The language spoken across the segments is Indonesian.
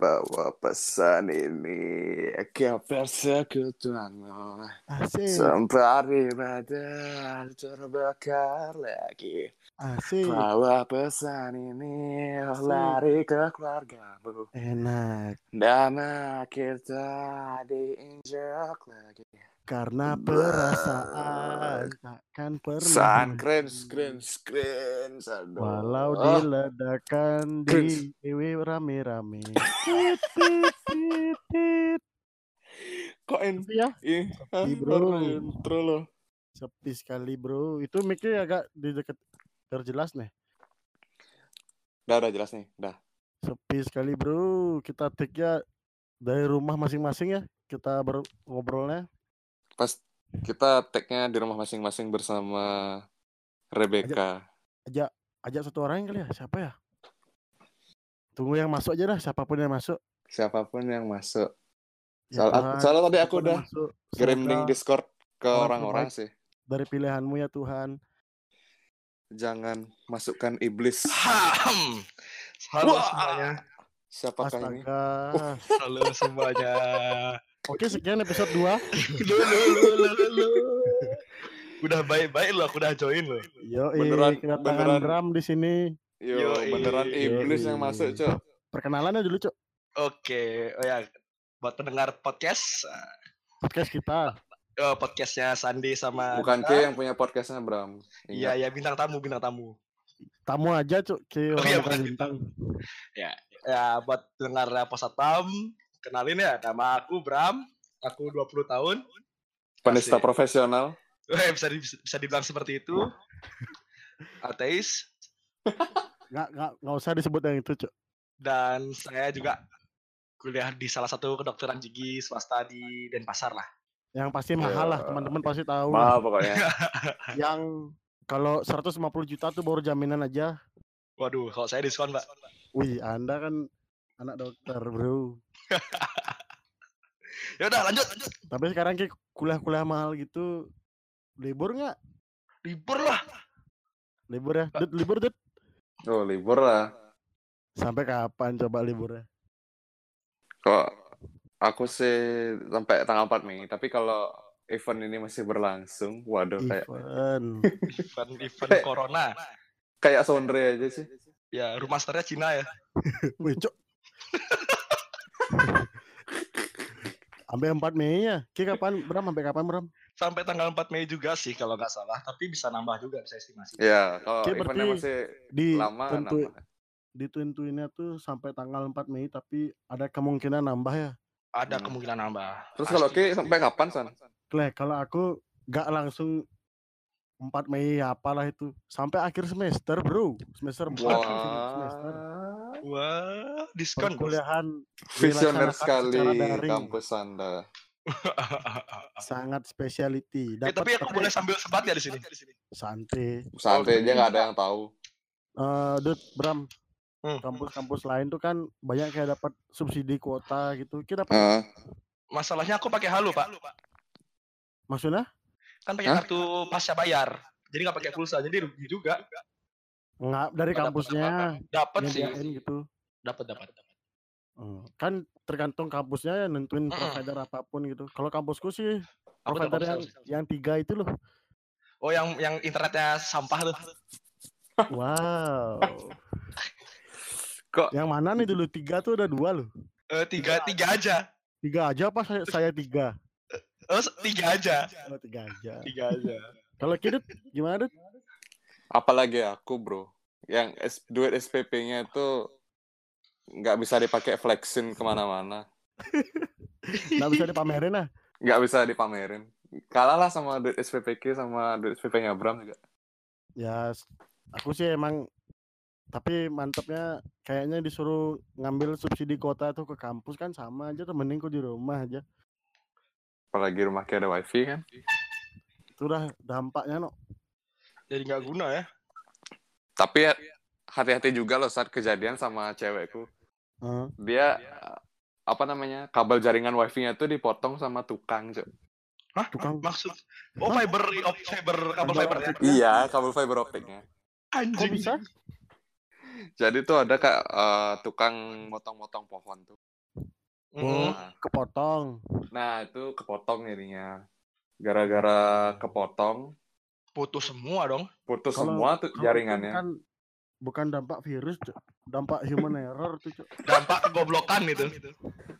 Bawa pesan ini. Ke persekutuanmu Asik, Sembari badan terbakar lagi. Asik. Bawa pesan ini lari ke keluargamu. Enak. Nama kita diinjak lagi Karena perasaan takkan pernah San screen screen Aduh. Walau Oh, diledakan di iwi rame-rame. Kok Tapi ya, Sepi, bro. intro loh sepi sekali bro. Itu mic-nya agak di dekat biar jelas nih. Udah udah jelas nih Udah Sepi sekali bro. Kita take-nya dari rumah masing-masing ya. Kita ber- ngobrolnya. Pas kita tag-nya di rumah masing-masing bersama Rebecca. Ajak ajak satu orang kali ya. Siapa ya? Tunggu yang masuk aja dah. Siapa pun yang masuk. Siapa pun yang masuk. Ya Soal- Tuhan, soalnya tadi aku udah. Kirim link Discord ke orang orang-orang sih. dari pilihanmu ya Tuhan. Jangan masukkan iblis. Halo Wah. semuanya. Siapakah ini? Astaga. Halo semuanya. Oke, sekian episode 2. Lu, lu, lu, lu. Udah baik-baik lo, aku udah join lo. Yo, Beneran- kedatangan beneran. Bram di sini. Yo, Yoi. beneran iblis yang masuk, Cok. Perkenalannya dulu, Cok. Oke, oh ya, buat pendengar podcast, Podcast kita. eh, podcastnya Sandi sama Bukan. Ki yang punya podcastnya, Bram. Iya, ya bintang tamu, bintang tamu. Tamu aja, Cok. Ke Oh, orang iya, bintang. Ya, buat pendengar Posatam, kenalin ya, nama aku Bram, aku 20 tahun. Penista Asik. profesional. Eh, bisa, di- bisa dibilang seperti itu. Ateis, Nggak, nggak, nggak usah disebut yang itu, Cok. dan saya juga kuliah di salah satu kedokteran gigi swasta di Denpasar lah. Yang pasti mahal lah, teman-teman pasti tahu. Mahal pokoknya. Yang kalau 150 juta tuh baru jaminan aja. Waduh, kalau saya diskon, Mbak. Wih, Anda kan anak dokter, bro. Ya udah, lanjut, lanjut. Tapi sekarang kayak kuliah-kuliah mahal gitu, libur nggak? Libur lah. Libur ya? Dut, libur, Dut. Oh, libur lah. Sampai kapan coba liburnya? Kok aku sih sampai tanggal 4 Mei, tapi kalau event ini masih berlangsung, waduh kayak Event. Event, event corona. kayak Sondre aja sih. Ya, rumah Cina ya. Wih, cok. Sampai 4 Mei ya? Ki kapan, Bram? Sampai kapan, Bram? Sampai tanggal 4 Mei juga sih kalau nggak salah, tapi bisa nambah juga bisa estimasi. Ya, kalau Oke, eventnya berarti masih Di lama tentu, nambah. di tentuinnya tuh sampai tanggal 4 Mei, tapi ada kemungkinan nambah ya. Ada Hmm. kemungkinan nambah. Terus kalau. Ki sampai kapan, San? Kleh, kalau aku nggak langsung 4 Mei apalah itu. Sampai akhir semester, bro. Semester 4. semester. Wah, diskon. bos. Perkuliahan visioner sekali kampus Anda. Sangat speciality. Eh, tapi aku boleh sambil sebat ya di sini. santai. Santai aja nggak ada yang tahu. Eh, Dut, Bram, Hmm. kampus-kampus lain tuh kan banyak kayak dapat subsidi kuota gitu. Kita dapat Heeh. Masalahnya aku pakai halu, Pak. maksudnya Kan pakai kartu pasca bayar. Jadi nggak pakai pulsa, jadi rugi juga. Nggak dari Nggak dapat kampusnya Dapat sih. gitu. Dapat, dapat. Hmm, Kan tergantung kampusnya ya nentuin Mm-mm. provider apa pun gitu. Kalau kampusku sih Aku dapat provider yang yang tiga itu loh. Oh, yang yang internetnya sampah tuh. Wow. Kok yang mana nih dulu tiga tuh ada dua loh. Eh, tiga, tiga aja. Tiga aja apa saya, saya tiga? Oh, tiga aja. Oh, tiga aja. Tiga aja. Kalau kidut gimana Dut? Apalagi aku, Bro. Yang S- duit SPP-nya itu nggak bisa dipakai flexin ke mana-mana. Nggak bisa dipamerin ah. Nggak bisa dipamerin. Kalah lah sama duit SPPK sama duit SPP-nya Bram juga. Ya, aku sih emang tapi mantepnya kayaknya disuruh ngambil subsidi kota tuh ke kampus kan sama aja tuh mending kok di rumah aja. Apalagi rumah kayak ada wifi kan. Itu udah dampaknya no. Jadi nggak guna ya. Tapi ya, hati-hati juga loh saat kejadian sama cewekku. Heeh. Dia apa namanya kabel jaringan wifi-nya tuh dipotong sama tukang, Cok. Hah? Tukang Maksud? Oh, fiber, op, fiber, kabel fiber ya? optik. Iya, kabel fiber optiknya. Kok Anjing. bisa? Jadi tuh ada kak eh, tukang motong-motong pohon tuh. Mm-mm. Nah, Kepotong. nah, itu kepotong jadinya. Gara-gara kepotong, Putus semua dong. putus Kalau- semua tuh jaringannya. Bukan, bukan dampak virus, dampak human error tuh, Cuk. Dampak kegoblokan itu.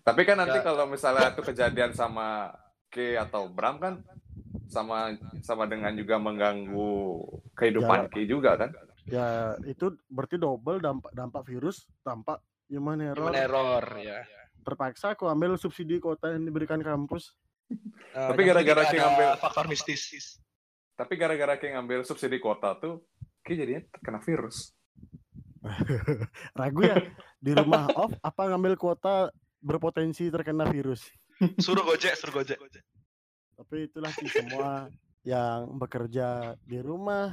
Tapi kan nanti Ya. kalau misalnya itu kejadian sama K atau Bram kan sama sama dengan juga mengganggu kehidupan K juga kan. Ya, itu berarti double dampak dampak virus, dampak human error. Human error ya. Terpaksa aku ambil subsidi kota yang diberikan kampus. Eh, Tapi gara-gara penting King ada ambil- faktor mistis. Tapi gara-gara K ngambil subsidi kuota tuh K jadinya terkena virus. Ragu ya, di rumah off apa ngambil kuota berpotensi terkena virus. Suruh gojek, suruh gojek. Tapi itulah sih semua yang bekerja di rumah,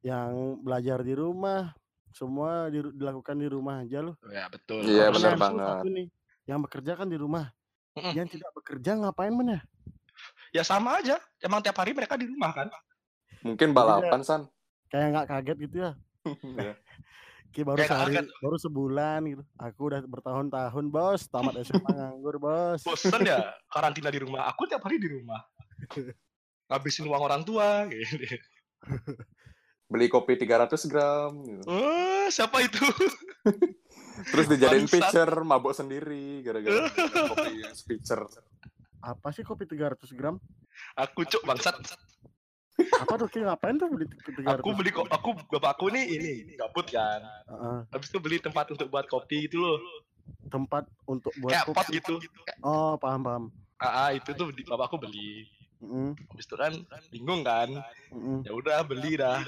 yang belajar di rumah, semua di- dilakukan di rumah aja loh. Ya betul. Iya, benar yang banget. satu nih, yang bekerja kan di rumah. Mm-mm. Yang tidak bekerja ngapain mana? Ya sama aja. Emang tiap hari mereka di rumah kan. Mungkin balapan san. Kayak nggak kaget gitu ya. Iya. Ki baru Kayak sehari, kaget. baru sebulan gitu. Aku udah bertahun-tahun bos, tamat SMA nganggur bos. Bosen ya karantina di rumah. Aku tiap hari di rumah. Ngabisin uang orang tua. Gitu. Beli kopi 300 gram. gitu. Eh, siapa itu? Terus dijadiin pitcher, mabuk sendiri gara-gara kopi yang pitcher. Apa sih kopi 300 gram? Aku cuk bangsat. Apa tuh Ki ngapain tuh beli 300? Aku beli kok. Aku bapakku nih ini gabut kan. Heeh, Habis itu beli tempat untuk buat kopi gitu loh. tempat untuk buat Kayak kopi. pot gitu. Oh, paham paham. Ah, ah, itu tuh di- bapakku beli. Mm, Habis itu kan bingung kan. mm. Ya udah beli dah.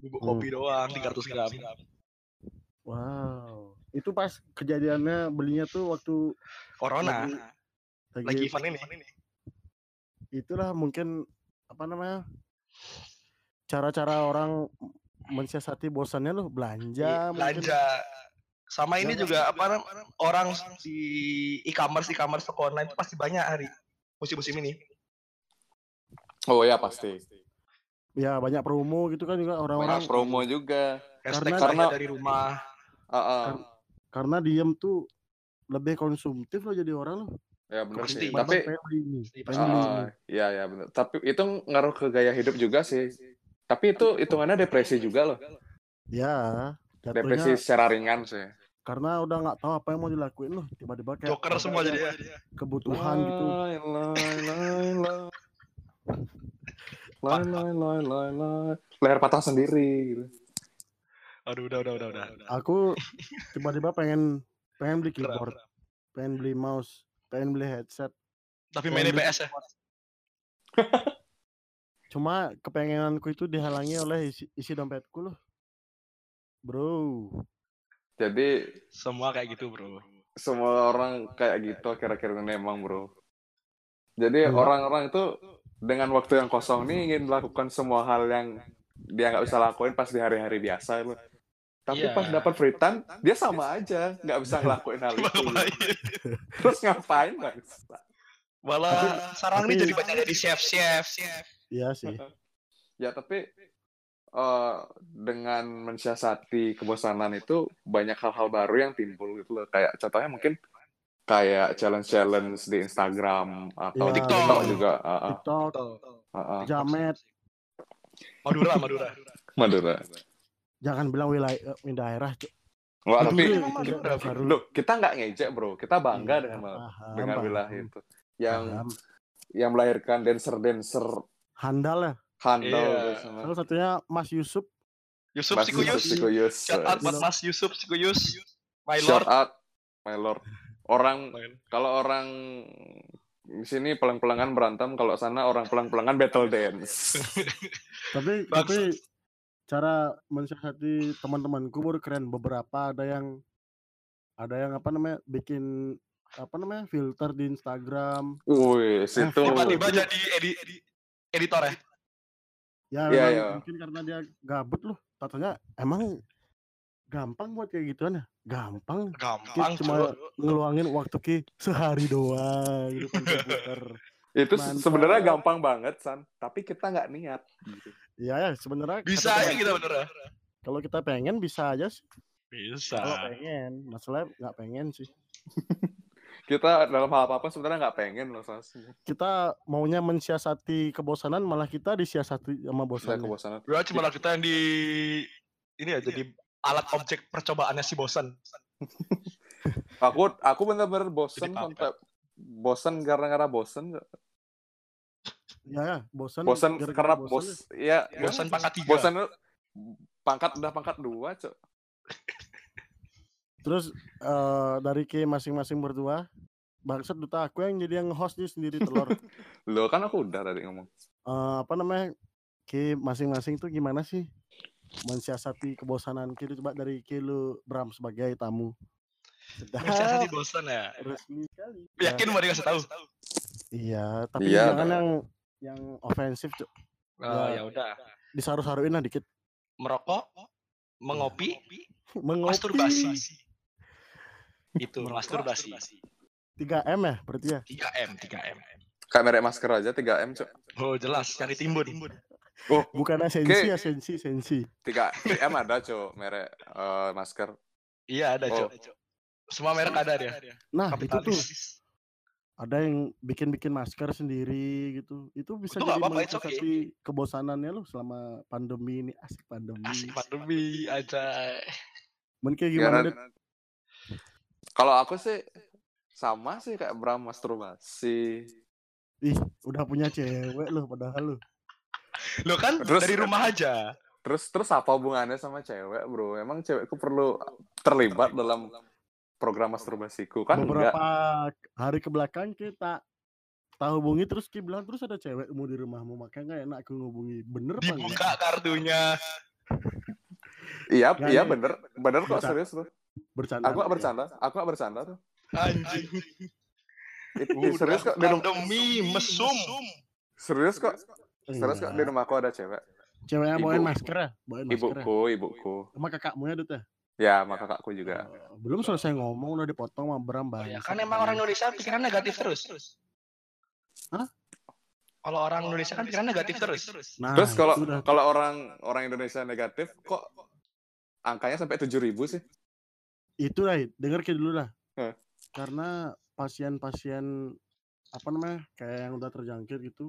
Bubuk Hmm. kopi doang 300 gram. Wow. Itu pas kejadiannya belinya tuh waktu Corona. lagi, Lagi event ini. itulah mungkin apa namanya? Cara-cara orang mensiasati bosannya loh belanja, Iya, mungkin. belanja sama ini Belanja. juga apa orang di e-commerce e-commerce toko online itu pasti banyak hari musim-musim ini Oh ya pasti. Ya banyak promo gitu kan juga orang-orang Banyak promo juga. hashtag Karena- karena- dari rumah Ah, ah. Kan- karena diem tuh lebih konsumtif loh jadi orang loh. Ya benar Pasti. sih. Tapi ini. iya ya benar. Tapi itu ngaruh ke gaya hidup juga sih. Tapi itu hitungannya depresi juga loh. Ya, Depresi secara ringan sih. karena udah nggak tahu apa yang mau dilakuin loh tiba-tiba kayak joker semua jadi ya kebutuhan gitu Lai, lai, lai, lai. Lai, lai, lai, lai, lai. Leher patah sendiri. gitu. aduh udah udah udah udah aku tiba-tiba pengen pengen beli keyboard pengen beli mouse pengen beli headset tapi mainnya PS ya cuma kepengenanku itu dihalangi oleh isi, isi dompetku loh bro Jadi semua kayak gitu bro semua orang kayak gitu kira-kira ini emang bro. Jadi Enggak. orang-orang itu dengan waktu yang kosong nih ingin melakukan semua hal yang dia nggak bisa lakuin pas di hari-hari biasa loh. Tapi Iya. pas dapat free time, dia sama aja nggak bisa ngelakuin hal itu. Terus ngapain bang? malah sekarang tapi- ini jadi banyak jadi chef chef iya sih Ya tapi eh, dengan mensiasati kebosanan itu banyak hal-hal baru yang timbul gitu loh. Kayak contohnya mungkin kayak challenge-challenge di Instagram atau Iya. di TikTok juga. ah, ah, tiktok ah, ah. jamet Madura Madura Madura. Jangan bilang wilayah eh, daerah Cuk. Wah, tapi baru. loh, kita nggak ngejek, Bro. Kita bangga Iya, dengan paham, dengan paham, wilayah itu. Yang paham. yang melahirkan dancer-dancer handal ya handal Iya. salah satunya Mas Yusuf Yusuf Mas Sikuyus Sikuyus. shout out buat. Mas Yusuf Sikuyus my Shout lord out, my lord. Orang kalau orang di sini pelang-pelangan berantem, kalau sana orang pelang-pelangan battle dance. tapi Bagus. tapi cara mensiasati teman-temanku baru keren. Beberapa ada yang ada yang apa namanya bikin apa namanya filter di Instagram. Wih, situ. tiba-tiba jadi edi, edi- editor ya? Ya memang iya. mungkin karena dia gabut loh. Katanya emang gampang buat kayak gituan ya? Gampang. Gampang cuma- cuma ngeluangin waktu ki sehari doang gitu kan komputer Itu Mantap. sebenarnya gampang banget, San. Tapi kita nggak niat. Gitu. ya ya sebenarnya bisa aja kita bener ya kalau kita pengen bisa aja sih bisa kalau pengen masalah nggak pengen sih kita dalam hal apa-apa sebenarnya nggak pengen loh Sas. Kita maunya mensiasati kebosanan malah kita disiasati sama Saya bosan. kebosanan. Ya cuma kita yang di ini ya jadi alat objek percobaannya si bosan. Aku aku bener-bener bosen sampai bosen gara-gara bosen. Ya, ya, bosan. Bosen gara-gara karena bosan bos ya. ya Bosan pangkat tiga. bosen pangkat udah pangkat dua cok Terus eh, dari ke masing-masing berdua, bangsat duta aku yang jadi yang host nih sendiri telur. lo kan aku udah tadi ngomong Eh, apa namanya? Ke masing-masing tuh gimana sih mensiasati kebosanan kita coba dari ke lu Bram sebagai tamu. Siasati Sedap, bosan ya. resmi sekali. Ya, Yakin mau dikasih tahu? iya, tapi Iya, jangan yang yang ofensif, Cuk. Oh, Ya. ya udah. Disaru-saruin lah dikit. Merokok, mengopi, Mengopi. masturbasi. Itu masturbasi. 3M ya berarti ya. 3M, 3M. kayak merek masker aja 3 m cok Oh, jelas cari timbun. oh Bukan sensi Oke. ya, sensi, sensi. 3 m ada cok merek eh, masker Iya, ada, Oh. Semua merek ada dia. Nah, itu tuh Kapitalis. ada yang bikin-bikin masker sendiri gitu. Itu bisa Itu jadi apa-apa, it's okay. kebosanannya lu selama pandemi ini. Asik pandemi. Asik pandemi aja. Mungkin kayak Ya, gimana, Dit? kalau aku sih sama sih kayak Bram masturbasi Ih, udah punya cewek lu padahal lu. Lo kan Terus- dari rumah aja. terus terus apa hubungannya sama cewek bro emang cewekku perlu terlibat dalam program masturbasiku kan? Enggak Beberapa hari ke belakang kita tak hubungi terus Ki bilang terus ada cewekmu di rumahmu makanya nggak enak aku ngubungi. Bener apa enggak? Dibuka kartunya. iya Nggak, iya bener. Bener kok Bercanda. serius tuh. Bercanda. Aku gak bercanda. Aku gak bercanda tuh. Anjing. It- it serius kok di rumah pandemi mesum. serius kok? Iya. serius kok di rumahku ada cewek. Ceweknya Ibu- bawain masker ya? Bawain masker ya? ibuku. Ibuku sama kakakmu ya Dut ya ya sama kakakku juga Oh, belum selesai ngomong udah dipotong sama Bram Oh, ya, kan emang orang Indonesia pikiran negatif terus. Hah? Kalau orang Indonesia kan pikiran negatif terus. nah, terus kalau kalau orang orang Indonesia negatif kok angkanya sampai tujuh ribu sih itu lah denger kayak dulu lah Heh. karena pasien-pasien apa namanya kayak yang udah terjangkit gitu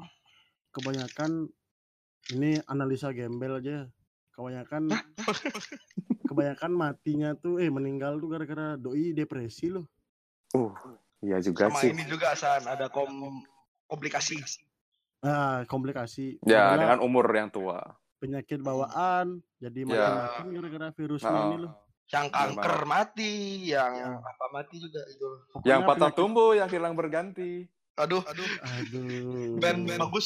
kebanyakan ini analisa gembel aja kebanyakan kebanyakan matinya tuh eh meninggal tuh gara-gara doi depresi loh uh iya juga Sama sih ini juga San, ada kom komplikasi. ah komplikasi ya Adalah dengan umur yang tua penyakit bawaan jadi Ya. mati-mati gara-gara virusnya Nah, ini loh Yang Bener kanker banget. mati, yang apa mati juga itu. yang Pokoknya patah penyakit- tumbuh yang hilang berganti Aduh, aduh. aduh Band bagus.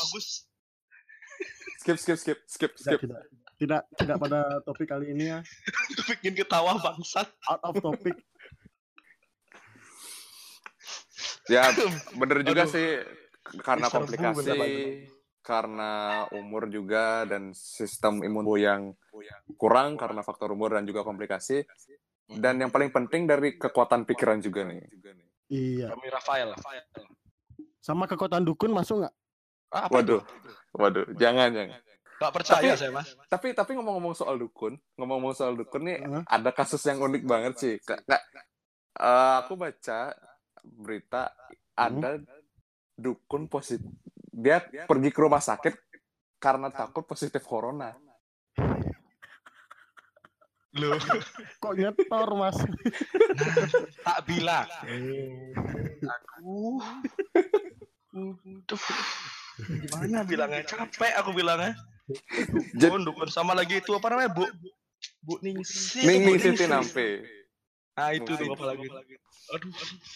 skip skip skip skip tidak, skip tidak tidak tidak pada topik kali ini ya. Bikin ketawa bangsat. out of topic. Ya bener juga Aduh. sih karena komplikasi karena umur juga dan sistem imun tubuh yang kurang karena faktor umur dan juga komplikasi. Dan yang paling penting dari kekuatan pikiran juga nih. Iya. Kami Rafael. sama kekuatan dukun masuk nggak? Ah, waduh waduh jangan jangan Gak percaya Tapi- saya mas. tapi tapi ngomong-ngomong soal dukun ngomong-ngomong soal dukun nih Hah? ada kasus yang unik banget sih Kak, Kak, eh, aku baca berita ada dukun positif dia pergi ke rumah sakit karena takut positif corona Loh, kok nyetor mas tak bilang. Eh, Aku. Duh. Gimana bilangnya? Capek aku bilangnya. Jadi- Dukun, dukun sama lagi itu apa namanya, Bu? Bu Ningsih. Ning Bu ning Siti nampe Nah, itu tuh apa lagi? Aduh,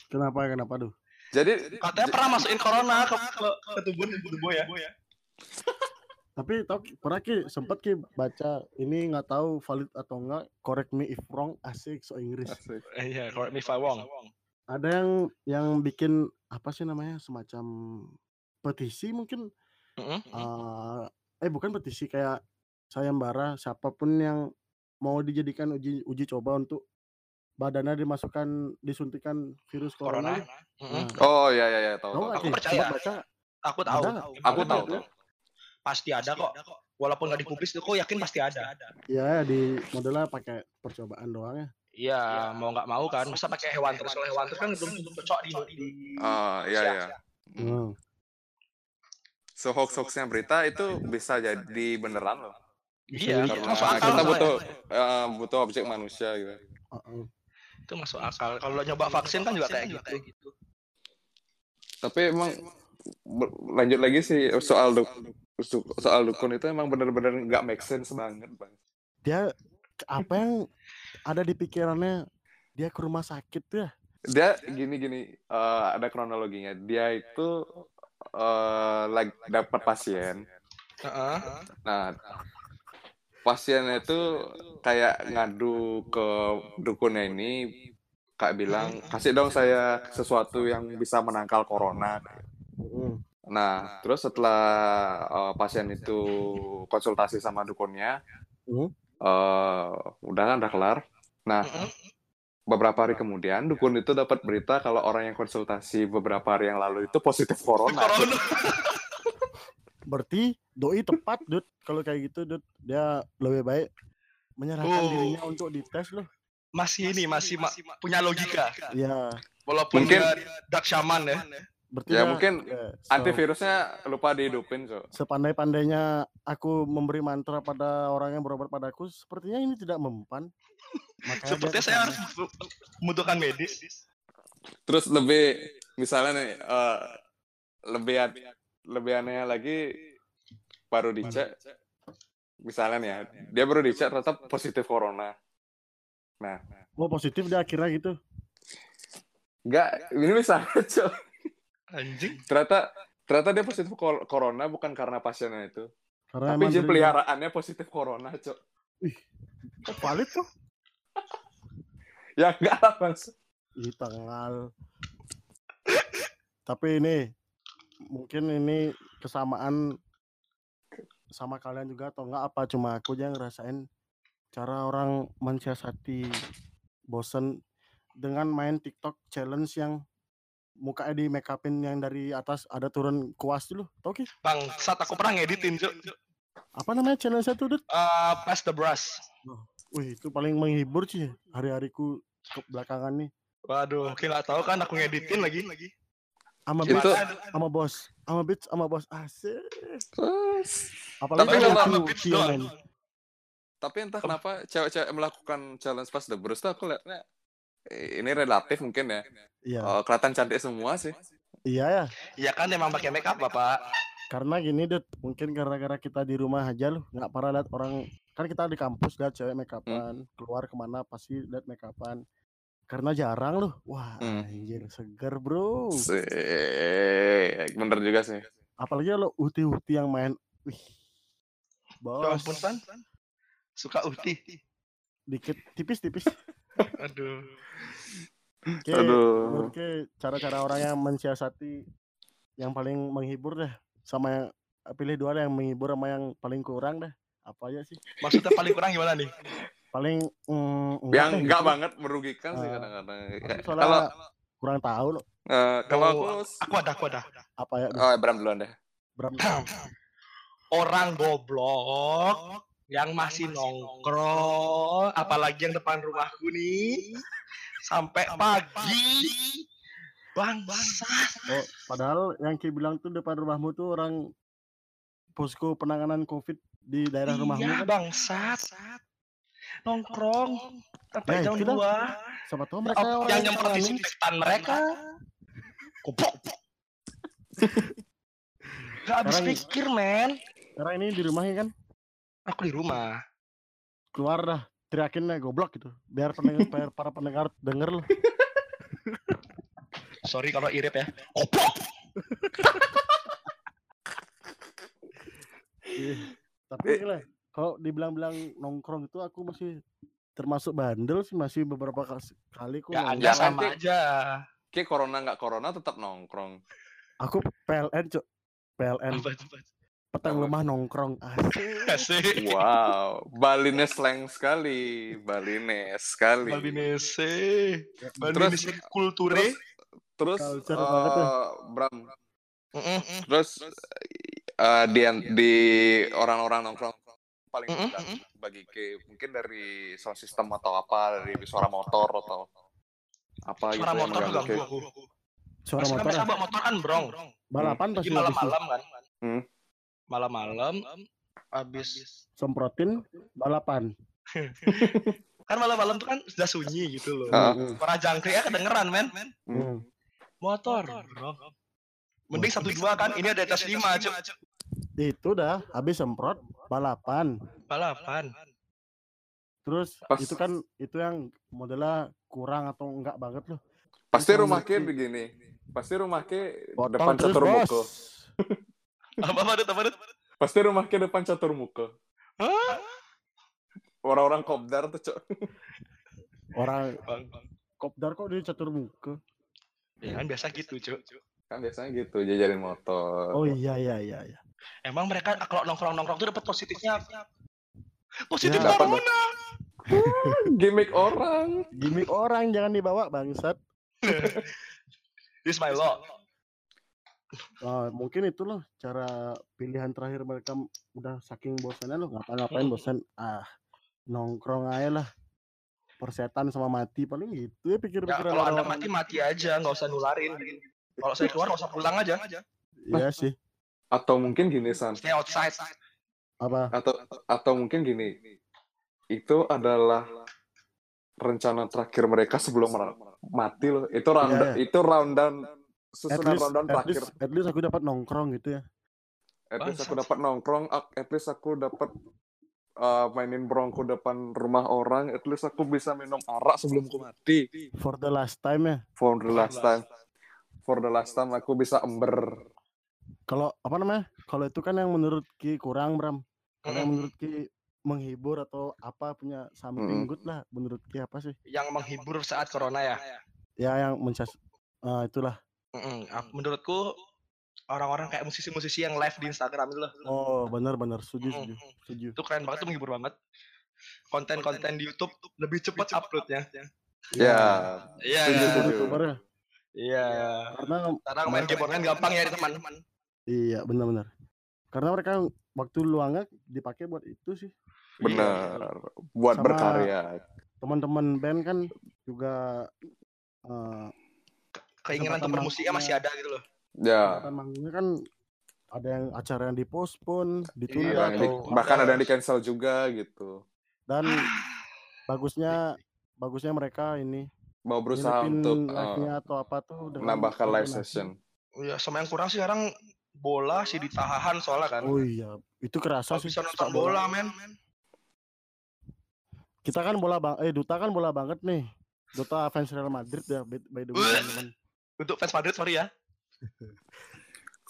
kenapa kenapa tuh jadi katanya pernah masukin corona ke ke, ke tubuh tubuh ya. tapi tau pernah ki sempet ki baca ini nggak tahu valid atau enggak correct me if wrong asik so Inggris Asik. Eh, Iya, correct me if I wrong. ada yang yang bikin apa sih namanya semacam petisi mungkin Mm-mm. Eh bukan petisi kayak sayembara siapa pun yang mau dijadikan uji uji coba untuk badannya dimasukkan disuntikan virus corona, Corona. Nah, oh ya ya ya tahu tahu Aku percaya. Baca Aku tahu. Ada aku tahu Pasti ada kok. Walaupun nggak dipublis tuh, kok yakin pasti ada. ya di modelnya pakai percobaan doang ya Iya, mau nggak mau kan. Masa pakai hewan terus kalau hewan terus kan belum tentu cocok di di Ah, iya iya. Hmm. So hoax-hoaxnya berita itu bisa jadi beneran loh. Iya, Karena masuk akal kita butuh eh, butuh objek manusia gitu. Heeh. Itu masuk akal. Kalau nyoba vaksin kan juga kayak gitu. Tapi emang lanjut lagi sih soal duk, su- soal dukun itu emang bener-bener nggak make sense banget bang. Dia apa yang ada di pikirannya dia ke rumah sakit tuh ya? Dia gini-gini eh, ada kronologinya. Dia itu eh lagi dapat pasien. Nah pasiennya itu kayak ngadu ke dukunnya ini kayak bilang kasih dong saya sesuatu yang bisa menangkal corona. Nah, terus setelah uh, pasien itu konsultasi sama dukunnya, uh, udah kan udah kelar. Nah. Beberapa hari kemudian dukun itu dapat berita kalau orang yang konsultasi beberapa hari yang lalu itu positif corona. Corona. Berarti doi tepat, Dut. Kalau kayak gitu, Dut, dia lebih baik menyerahkan Oh. dirinya untuk dites loh. Masih ini masih ma- punya logika. Iya. Walaupun Mungkin- dia dark shaman ya. Berarti Ya dia- mungkin ya, so- antivirusnya lupa dihidupin, so. sepandai-pandainya aku memberi mantra pada orang yang berobat padaku, sepertinya ini tidak mempan. Makanya Sepertinya saya harus bu- membutuhkan medis. Terus lebih misalnya nih uh, lebih an- lebih aneh lagi baru dicek misalnya nih ya, dia baru dicek ternyata positif corona. Nah, Oh positif dia akhirnya gitu. enggak ini misalnya, Cok. Anjing. ternyata ternyata dia positif cor- corona bukan karena pasiennya itu Karena tapi jin peliharaannya positif corona cok Oh, valid tuh. ya enggak lah bang Ih, tanggal. Tapi ini mungkin ini kesamaan sama kalian juga atau enggak apa cuma aku aja yang ngerasain cara orang mensiasati bosen dengan main TikTok challenge yang mukanya di make upin yang dari atas ada turun kuas dulu. Tau ki? Bang, saat aku pernah ngeditin, Cuk. Apa namanya challenge itu, Dut? Eh, pass the brush. Wih, itu paling menghibur sih hari-hariku belakangan nih. Waduh, oke nggak tahu kan aku ngeditin lagi. Sama Itu- beats, sama bos, sama beats, sama bos. Asik. Apalagi Tapi aku sama Cio doang. tapi entah kenapa cewek-cewek melakukan challenge pas the bruce tuh aku liatnya eh, ini relatif mungkin ya Iya, Eh, kelihatan cantik semua sih iya ya. Iya kan emang pakai makeup, Bapak. Karena gini, Dut. Mungkin gara-gara kita di rumah aja loh, nggak pernah lihat orang. Kan kita di kampus lihat cewek make upan, keluar ke mana pasti lihat make upan. Karena jarang loh. Wah, Hmm. anjir, seger bro. Sih, bener juga sih Apalagi lo uti-uti yang main. Wih, Ya bos. ampun, San. Suka uti. Dikit, tipis-tipis. Aduh. Oke, aduh Oke, cara-cara orang yang mensiasati yang paling menghibur deh sama yang pilih dua yang menghibur sama yang paling kurang deh. Apa aja sih? Maksudnya paling kurang gimana nih? Paling mm, yang enggak gitu. banget merugikan sih Eh, kadang-kadang kalau kurang tahu loh eh, kalau aku Oh, aku ada, aku ada. apa ya. oh Bram duluan deh Bram. Orang goblok yang masih nongkrong, apalagi yang depan rumahku nih, sampai pagi. Bang, Oh, padahal yang Ki bilang tuh depan rumahmu tuh orang posko penanganan Covid di daerah rumahmu iya kan. bangsat. Nongkrong sampai Ya, jam itu dah. 2. Siapa tahu mereka orang yang yang nyemprot disinfektan mereka. Goblok. Gak habis Sekarang- pikir, men. Karena ini di rumahnya kan Aku di rumah. keluar dah teriakin lah goblok gitu biar pendengar biar para pendengar denger loh Sorry kalau irit ya. Goblok. Tapi lah kalau dibilang-bilang nongkrong itu aku masih termasuk bandel sih masih beberapa kali kok Ya nongkrong. Anda sama aja. Ki corona nggak corona tetap nongkrong aku PLN cok PLN Apa Pak? petang lemah nongkrong asik Asik. wow Balinese slang sekali Balinese sekali Balinese. Terus- Balinese kulture. terus ya. eh, Bram Mm-mm. terus eh, di di orang-orang nongkrong paling Mm-mm, terganggu bagi K mungkin dari sound system atau apa dari suara motor atau apa gitu Suara yang motor mengganggu K. aku. Suara Mas kan motor biasa ya? bawa motor kan brong. balapan pasti malam-malam kan. Hmm. Malam-malam habis semprotin balapan. kan malam-malam tuh kan sudah sunyi gitu loh. Ah. Hmm, Suara jangkriknya kedengeran men. hmm. Motor. brong. Mending satu dua kan. Ini ada atas lima cuk. Itu dah habis semprot balapan. Balapan. Terus Pas- itu kan itu yang modelnya kurang atau enggak banget loh. pasti rumah K ngerti. begini pasti rumah K Potong depan catur muka. Apa apa apa apa? pasti rumah K depan catur muka Hah? orang-orang kopdar tuh cok Orang kopdar kok di catur muka. Ya kan biasa gitu cuk. Kan biasanya gitu jajarin motor Oh iya iya iya iya. Emang mereka kalau nongkrong-nongkrong tuh dapat positifnya apa? Positif Ya. Corona. gimmick orang Gimik orang jangan dibawa bangsat. This my law. Ah, mungkin itu loh cara pilihan terakhir mereka udah saking bosannya loh ngapa-ngapain Hmm. bosan ah nongkrong aja lah persetan sama mati paling gitu ya Ya, pikir-pikiran kalau anda orang-orang. mati mati aja, nggak usah nularin. Kalau saya keluar nggak usah pulang aja. Iya sih. Atau mungkin gini san. Stay outside. apa? Atau atau mungkin gini. Itu adalah rencana terakhir mereka sebelum mati loh. Itu round Iya, iya. itu rundown at susunan least, rundown at terakhir. least, at least aku dapat nongkrong gitu ya. At least aku dapat nongkrong at least aku dapat uh, mainin brongko depan rumah orang. At least aku bisa minum arak sebelum aku mati. For the last time ya. For the last time for the last time aku bisa ember kalau apa namanya kalau itu kan yang menurut Ki kurang Bram kalau yang menurut Ki menghibur atau apa punya something Mm-mm. good lah menurut Ki apa sih Yang menghibur saat corona ya. ya yang mensias ah, itulah Mm-mm. Aku- Menurutku orang-orang kayak musisi-musisi yang live di Instagram itu loh. oh benar-benar setuju setuju setuju Itu keren banget, itu menghibur banget. Konten-konten di YouTube lebih cepat uploadnya. ya Iya. Iya. Setuju. youtuber ya Iya. karena Karena main game online gampang ya teman. iya benar-benar. Karena mereka waktu luangnya dipakai buat itu sih. Benar. Buat Sama- berkarya. teman-teman band kan juga eh Keinginan untuk bermusiknya masih ada gitu loh. ya. Manggungnya kan ada yang acara yang dipospon ditunda Iya, Yang di- atau bahkan ada yang di cancel juga gitu. Dan bagusnya bagusnya mereka ini mau berusaha untuk uh, atau apa tuh dengan menambahkan live session Iya, sama yang kurang sih sekarang bola sih ditahan soalnya kan. Oh iya, itu kerasa sih. bisa nonton sepak bola, men. Kita kan bola bang, eh Duta kan bola banget nih. Duta fans Real Madrid ya, by, by the way Wah. teman-teman. Untuk fans Madrid sorry ya.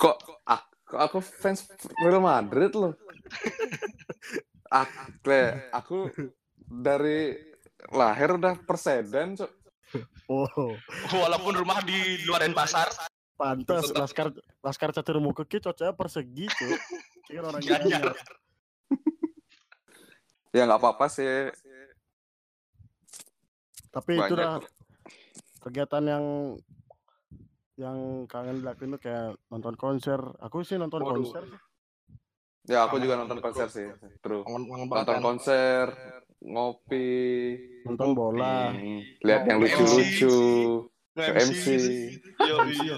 kok aku, kok aku fans Real Madrid loh aku, aku dari lahir udah perseden cok Oh, Walaupun rumah di luar Denpasar, pantas. Laskar Laskar Catur Muka ki cocoknya persegi tuh. Kan orang Gianyar. Gianyar. ya nggak apa-apa sih Tapi itu banyak dah kegiatan yang yang kangen dilakuin tuh kayak nonton konser. Aku sih nonton Waduh. konser. ya aku juga nonton konser sih true ngomong nonton konser ngopi Nonton bola. Lihat yang lucu-lucu MC. MC. Yo, yo.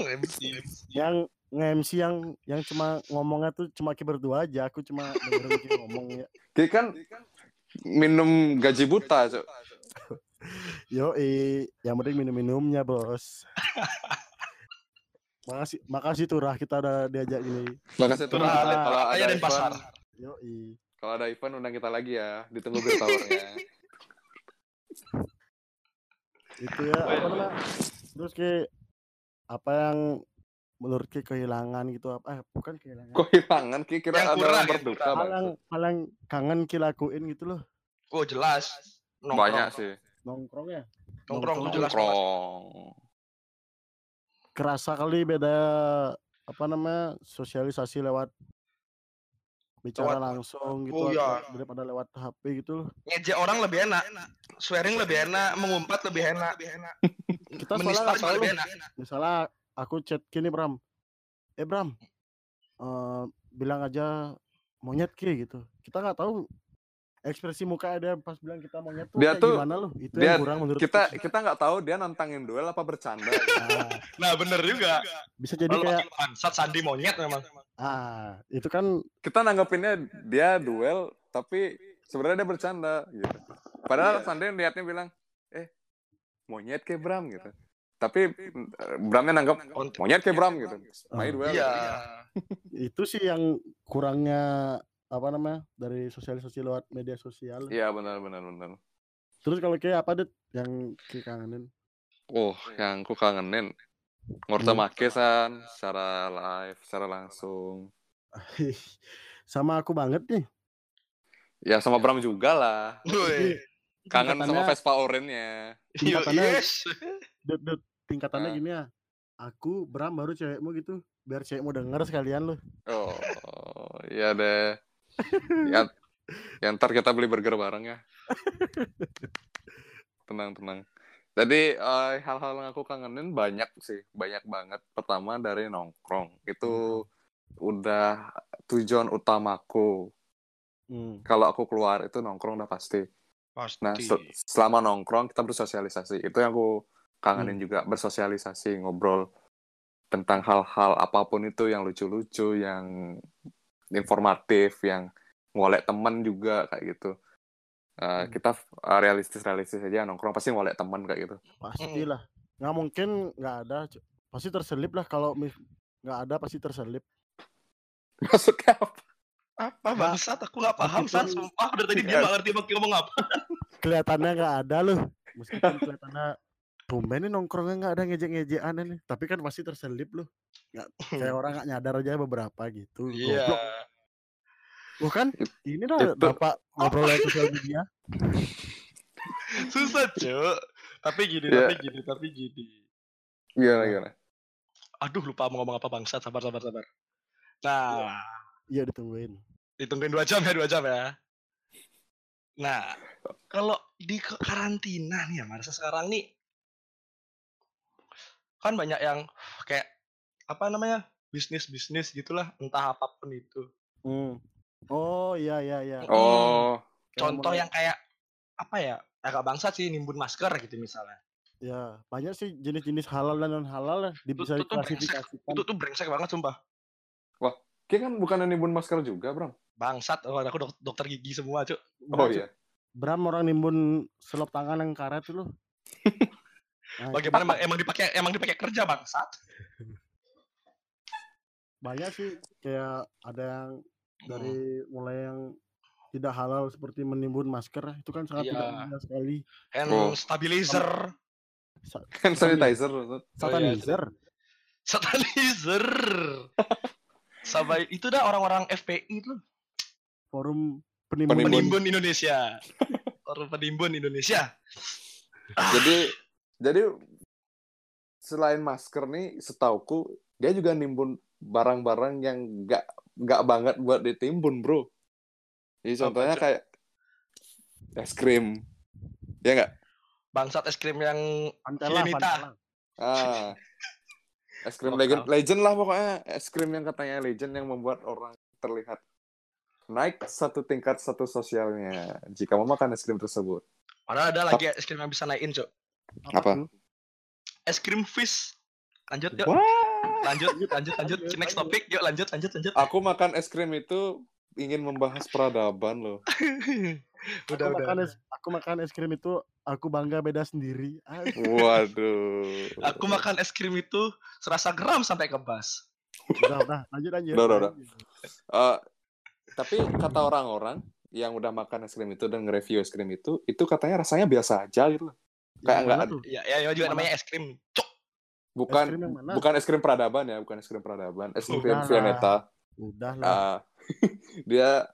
MC. Yang nge-MC yang yang cuma ngomongnya tuh cuma ki berdua aja. Aku cuma dengerin ngomong ya. Ki kan minum gaji buta cok Yo, yang penting minum-minumnya, Bos. makasih, makasih Turah kita udah diajak ini. makasih tuh Turah, kalau ada- ada event Yo, kalau ada event undang kita lagi ya ditunggu beer towernya itu ya apa namanya? Terus ke apa yang menurut Ki kehilangan gitu apa? Eh, bukan kehilangan. kok hilangan Ki kira Yang ada kurang, yang berduka hal yang hal yang kangen Ki lakuin gitu loh. Oh, jelas. Nongkrong. banyak sih Nongkrong ya. Nongkrong jelas nongkrong Kerasa kali beda apa namanya? sosialisasi lewat bicara Lewat- langsung gitu Oh, iya. daripada lewat HP gitu loh. Ngejek orang lebih enak. Swearing lebih enak, mengumpat lebih enak. Kita juga tahu lebih enak. misalnya aku chat gini Bram eh Bram eh, bilang aja monyet ki gitu kita nggak tahu ekspresi muka dia pas bilang kita monyet tuh Dia kayak tuh- gimana loh itu dia- yang kurang menurut kita kita nggak tahu dia nantangin duel apa bercanda Ah, Nah bener juga. bisa jadi Kalau kayak bangsat Sandi monyet memang. Ah itu kan kita nanggepinnya dia duel tapi sebenarnya dia bercanda gitu. Padahal Sandi liatnya bilang eh monyet kayak Bram gitu. Tapi eh, Bramnya nanggap monyet kayak Bram gitu. Main Oh. duel. Iya. itu sih yang kurangnya apa namanya dari sosialisasi lewat media sosial. Iya benar benar benar. Terus kalau kayak apa deh yang kangenin? Oh yang ku kangenin Ngorta Hmm. make san secara live secara langsung. Sama aku banget nih. Ya sama Bram juga lah. Kangen sama Vespa Orange-nya. Yo, Tingkatannya- yes. Dut, dut, tingkatannya Ah. gini ya. Aku Bram baru cewekmu gitu. Biar cewekmu denger sekalian loh oh iya deh. Ya, ya ntar kita beli burger bareng ya. Tenang tenang jadi eh, hal-hal yang aku kangenin banyak sih banyak banget. Pertama dari nongkrong. Itu udah tujuan utamaku. Hmm. kalau aku keluar itu nongkrong udah pasti. Pasti. nah se- selama nongkrong kita bersosialisasi. Itu yang aku kangenin Hmm. juga bersosialisasi ngobrol tentang hal-hal apa pun itu yang lucu-lucu yang informatif yang ngolek teman juga kayak gitu Uh, Hmm. kita uh, realistis-realistis aja nongkrong pasti ngolek teman kayak gitu. Pastilah. Nggak mungkin nggak ada Cuk. pasti terselip lah kalau nggak ada pasti terselip. Maksudnya apa? apa bangsat? Aku nggak paham san. Sumpah dari tadi dia nggak ngerti mau ngomong apa. Kelihatannya nggak ada loh. Meskipun kelihatannya tumben nih nongkrongnya nggak ada ngejek-ngejekan nih tapi kan pasti terselip loh. Nggak kayak orang nggak nyadar aja beberapa gitu iya. Goblok. Bukan ini dah Itu- bapak ngobrol lewat sosial media. Susah cuk. Tapi gini Iya. tapi gini tapi gini. Gimana gimana? Aduh lupa mau ngomong apa bangsat. Sabar sabar sabar. Nah. Iya. Ditungguin. Ditungguin dua jam ya dua jam ya. Nah kalau di karantina nih ya masa sekarang nih kan banyak yang kayak apa namanya bisnis bisnis gitulah entah apa pun itu. Hmm. Oh iya iya iya. Oh. Kayak contoh mulai- yang kayak apa ya agak bangsat sih nimbun masker gitu misalnya. Ya banyak sih jenis-jenis halal dan non halal lah di- bisa itu tuh brengsek. diklasifikasikan. itu tuh brengsek banget sumpah. Kayak kan bukan nimbun masker juga Bram? Bangsat oh, aku dok- dokter gigi semua cuk. Oh iya. Bram orang nimbun selop tangan yang karet tuh loh. Nah, bagaimana emang, emang dipakai emang dipakai kerja bangsat? Banyak sih kayak ada yang dari mulai yang tidak halal seperti menimbun masker itu kan sangat Iya. tidak mudah sekali. Hand Oh. stabilizer. Sa- hand sanitizer satanizer? Satanizer. Sampai itu dah orang-orang FPI tuh forum penimbun, Penimbun. penimbun Indonesia. Orang penimbun Indonesia. Jadi jadi selain masker nih setauku dia juga nimbun barang-barang yang nggak nggak banget buat ditimbun bro. Jadi contohnya kayak es krim. Ya nggak? Bangsat es krim yang Pantela, Hilinita. Pantela. ah. Es krim legend legend lah pokoknya. Es krim yang katanya legend yang membuat orang terlihat naik satu tingkat satu sosialnya. Jika memakan es krim tersebut. Padahal ada lagi es krim yang bisa naikin cok Apa? es krim fish. Lanjut yuk Wah, lanjut lanjut lanjut Lanjut, next topik yuk lanjut lanjut lanjut. Aku makan es krim itu ingin membahas peradaban loh. Udah aku udah makan es aku makan es krim itu aku bangga beda sendiri. Waduh. Aku makan es krim itu serasa geram sampai kebas. Udah udah. Lanjut lanjut. Udah, udah, udah. Eh, tapi kata orang-orang yang udah makan es krim itu dan nge-review es krim itu, itu katanya rasanya biasa aja gitu loh. Kayak tuh? ya ya, ya juga Mana? namanya es krim. Cok Bukan Es krim yang mana? bukan es krim peradaban ya, bukan es krim peradaban, es krim Udah. Vianeta. udah lah Ah, dia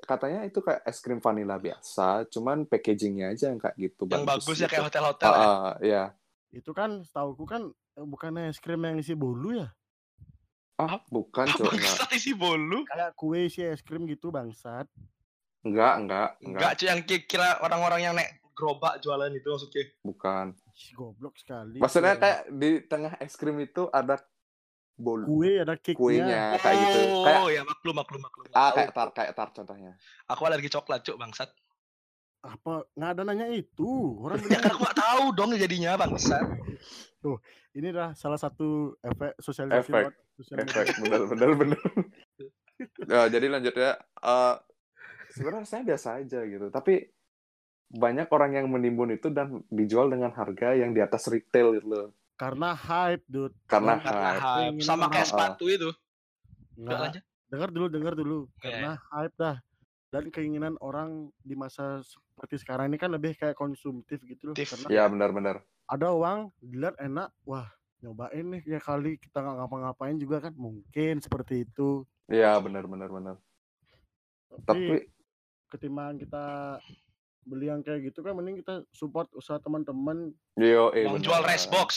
katanya itu kayak es krim vanilla biasa, cuman packagingnya aja yang kayak gitu. yang bagus ya gitu. kayak hotel-hotel Ah, ya. ah, iya. itu kan setauku kan eh, bukannya es krim yang isi bolu ya Ah, bukan, Ah. Enggak, bangsat isi bolu kayak kue isi es krim gitu bangsat enggak, enggak, enggak, enggak cuy yang ki- kira orang-orang yang naik gerobak jualan itu maksudnya bukan. Goblok sekali Maksudnya kayak di tengah es krim itu ada bol Kue ada cake-nya. kuenya kayak gitu. Kayak Oh, ya maklum maklum maklum. ah kayak tar kayak tar contohnya. Aku alergi coklat, Cuk, bangsat. Apa nggak ada nanya itu? Orang Ya kan aku gak tahu dong jadinya, bangsat. ini dah salah satu efek sosialisasi Efek. lewat sosial media. Efek bener bener bener. ya, jadi lanjut ya. Eh sebenarnya saya biasa aja gitu, tapi banyak orang yang menimbun itu dan dijual dengan harga yang di atas retail gitu loh. Karena hype, dude. Karena Karena hype. hype. Sama kayak sepatu itu. Udah Nggak, lanjut. dengar dulu, dengar dulu. Oke. Karena hype dah. Dan keinginan orang di masa seperti sekarang ini kan lebih kayak konsumtif gitu loh. Karena Ya benar-benar. ada uang, dilihat enak, wah nyobain nih ya kali kita nggak ngapa-ngapain juga kan mungkin seperti itu. Ya benar-benar benar. Tapi, Tapi ketimbang kita beli yang kayak gitu kan mending kita support usaha teman-teman yo eh Yang jual rice box.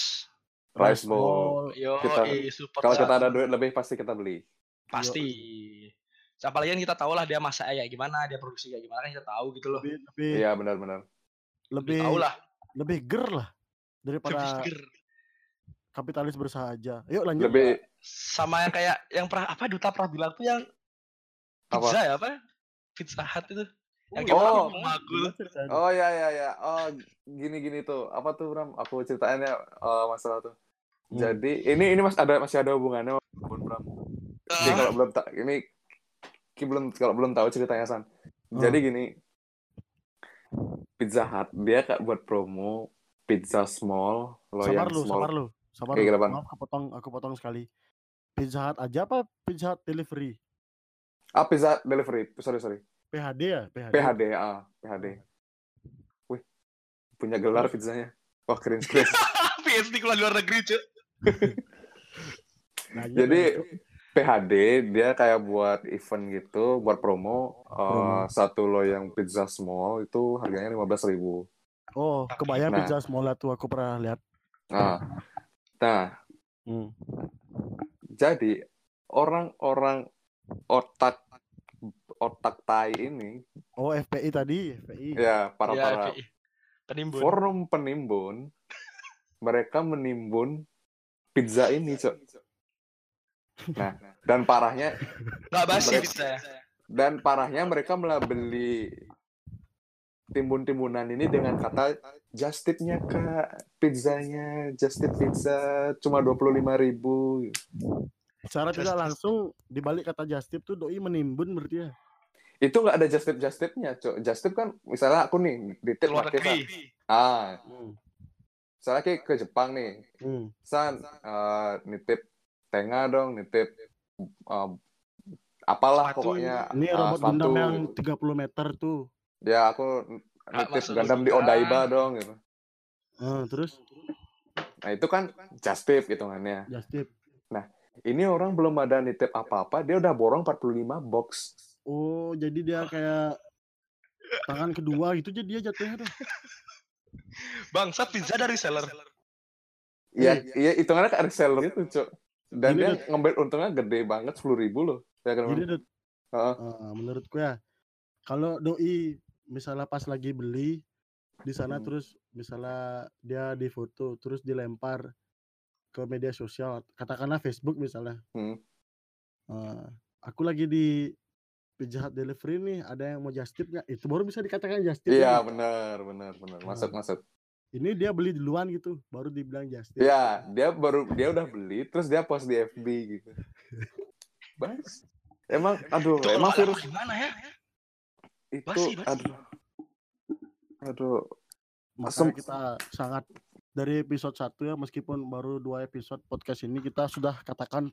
Rice bowl. Yo, Kita- eh, support Kalau kita ada duit lebih pasti kita beli. pasti. Apalagi kan kita tahu lah dia masak kayak gimana, dia produksi kayak gimana kan kita tahu gitu loh. lebih lebih Iya benar-benar. lebih, Tahu lah. lebih ger lah daripada Berpikir. kapitalis bersahaja. Yuk lanjut. Lebih Sama yang kayak yang pernah apa duta pernah bilang tuh yang Apa? pizza ya apa? Pizza Hut itu. Yang Oh. magul. Ceritanya? Oh ya ya ya. Oh gini-gini tuh. Apa tuh Bram? Aku ceritainnya eh, masalah tuh. Hmm. Jadi ini ini mas ada masih ada hubungannya sama Bun Bram. Jadi Ah, kalau belum tak ini Ki belum kalau belum tahu ceritanya San. Jadi gini. Pizza Hut dia kak buat promo pizza small, sabar loyang lu, small. sabar lu. Sabar Oke, lu. Maaf aku potong, aku potong sekali. Pizza Hut aja apa Pizza Hut delivery? Ah pizza delivery. Sorry sorry. PHD ya, PHD. PHD ah PHD. Wih punya gelar pizzanya. Wah keren keren. PSD keluar luar negeri, Cuk. Lanjut, Jadi lanjut. PHD dia kayak buat event gitu, buat promo, eh, Promo. satu loyang pizza small itu harganya lima belas ribu. oh, kebayang Nah. pizza small tuh aku pernah lihat. Nah, nah Hmm. jadi orang-orang otak otak tai ini, Oh, FPI tadi, FPI. ya para Ya. Penimbun. forum penimbun, mereka menimbun pizza ini, cok. Nah, dan parahnya Enggak basi Mereka- pizza ya. dan parahnya mereka malah beli timbun-timbunan ini dengan kata just tip-nya kak pizzanya just tip pizza cuma dua puluh lima ribu Secara tidak langsung dibalik kata just tip tuh doi menimbun berarti ya. Itu nggak ada just tip just tipnya cok just tip kan misalnya aku nih di tip San. negeri. ah Hmm. misalnya kayak ke Jepang nih Hmm. san eh, nitip tengah dong nitip eh, apalah Sepatu. pokoknya Ini ah, robot sepatu. Gundam yang 30 meter tuh. ya aku nitip masuk Gundam di. Odaiba dong gitu Ah, terus nah itu kan just tip hitungannya just tip. Ini orang belum ada nitip apa-apa, dia udah borong 45 box. Oh, jadi dia kayak tangan kedua gitu jadi dia jatuhnya tuh. Bangsat pizza dari seller. Iya, iya hitungannya kayak reseller itu, Cok. Dan Ini dia ngambil untungnya gede banget 10 ribu loh. Ya kan, Jadi? Dut, Heeh. eh, menurutku ya kalau doi misalnya pas lagi beli di sana Hmm. terus misalnya dia difoto terus dilempar ke media sosial katakanlah Facebook misalnya Hmm. Eh, aku lagi di Pizza Hut delivery nih ada yang mau just tip nggak itu baru bisa dikatakan just tip Iya, benar, benar, benar. Masuk, Nah. masuk. ini dia beli duluan gitu baru dibilang just tip Iya, dia baru dia udah beli terus dia post di FB gitu. Bas. Emang aduh, Itu emang virus gimana ya? itu Basi, basi. aduh. Aduh, kita sangat dari episode 1 ya meskipun baru dua episode podcast ini kita sudah katakan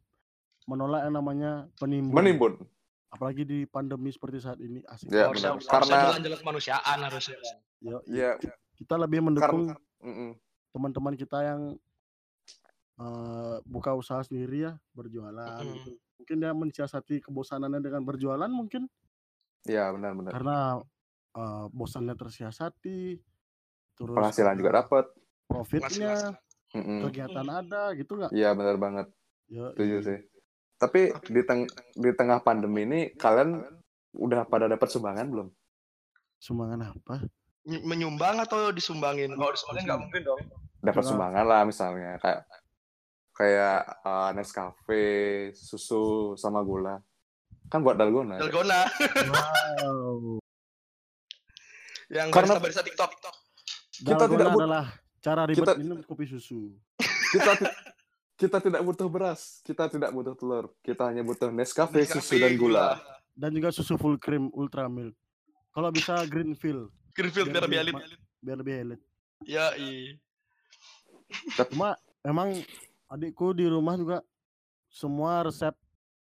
menolak yang namanya penimbun menimbun. Apalagi di pandemi seperti saat ini asik Ya, harusnya, benar. harusnya Karena- jalan-jalan kemanusiaan harusnya. Yo, Iya, kita lebih mendukung karena teman-teman kita yang eh, buka usaha sendiri ya berjualan gitu. mungkin dia mensiasati kebosanannya dengan berjualan mungkin Iya, benar, benar. karena eh, bosannya tersiasati terus Penghasilan juga dapat. profitnya. Mm-mm. kegiatan ada gitu nggak Iya, benar banget. Yo, Setuju sih. Tapi di teng di tengah pandemi ini kalian udah pada dapat sumbangan belum? sumbangan apa Ny- Menyumbang atau disumbangin? Kalau disumbangin nggak mungkin dong. Dapat sumbangan lah misalnya kayak kayak uh, Nescafe, susu sama gula. Kan buat dalgona. Dalgona Wow. yang Karena- barista barista TikTok. Kita tidak adalah cara ribet kita- minum kopi susu. Kita kita tidak butuh beras, kita tidak butuh telur. Kita hanya butuh Nescafe, Nescafe, susu dan gula. Dan juga susu full cream ultra milk. Kalau bisa Greenfield Greenfield biar Biar lebih elit. biar lebih elit. Ya, iya. Cuma emang adikku di rumah juga semua resep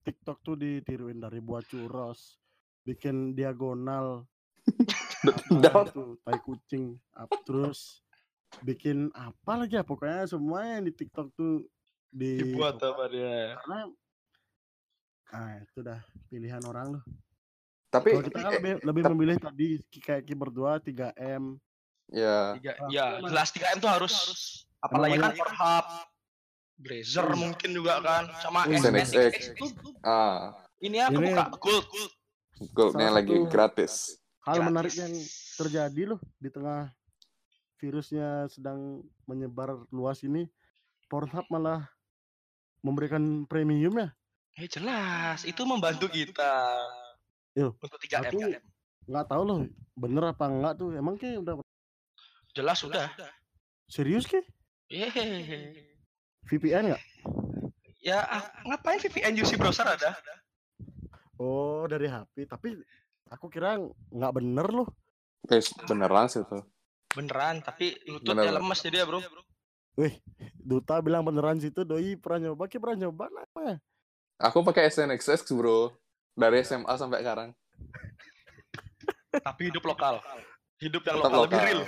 TikTok tuh ditiruin dari buat churros, bikin diagonal, Dap- apa itu, tai kucing, ap- terus bikin apa lagi ya pokoknya semua yang di TikTok tuh di Dibuat apa dia? karena ah itu dah pilihan orang loh. Tapi Kalau kita kan eh, lebih, lebih memilih tadi kayak ki berdua 3M. ya Tiga, Ah, ya, emang- jelas 3M tuh harus apalagi kan banyak- Pornhub, Blazer mungkin juga kan sama Hmm. SNXX. SNXX itu ah ini aku Ini- buka gold, gold. goldnya Salah lagi gratis. Hal Gratis. menarik yang terjadi loh di tengah virusnya sedang menyebar luas ini, Pornhub malah memberikan premium ya. Eh jelas, itu membantu kita. Yo, untuk 3M. aku- 3M. Nggak tahu loh bener apa enggak tuh. Emang kayak udah Jelas sudah. serius ke? Yeay. VPN nggak? Ya, ah, ngapain VPN UC browser ada? Oh dari HP. Tapi aku kira nggak bener loh. Eh, beneran sih itu. Beneran, tapi lututnya Bener. lemes jadi ya, Bro. Duta bilang beneran situ. Doi pernah nyoba, ki pernah nyoba namanya. Aku pakai SNXX bro, dari SMA sampai sekarang. Tapi hidup lokal. Hidup yang Tetap lokal, lebih lokal. real.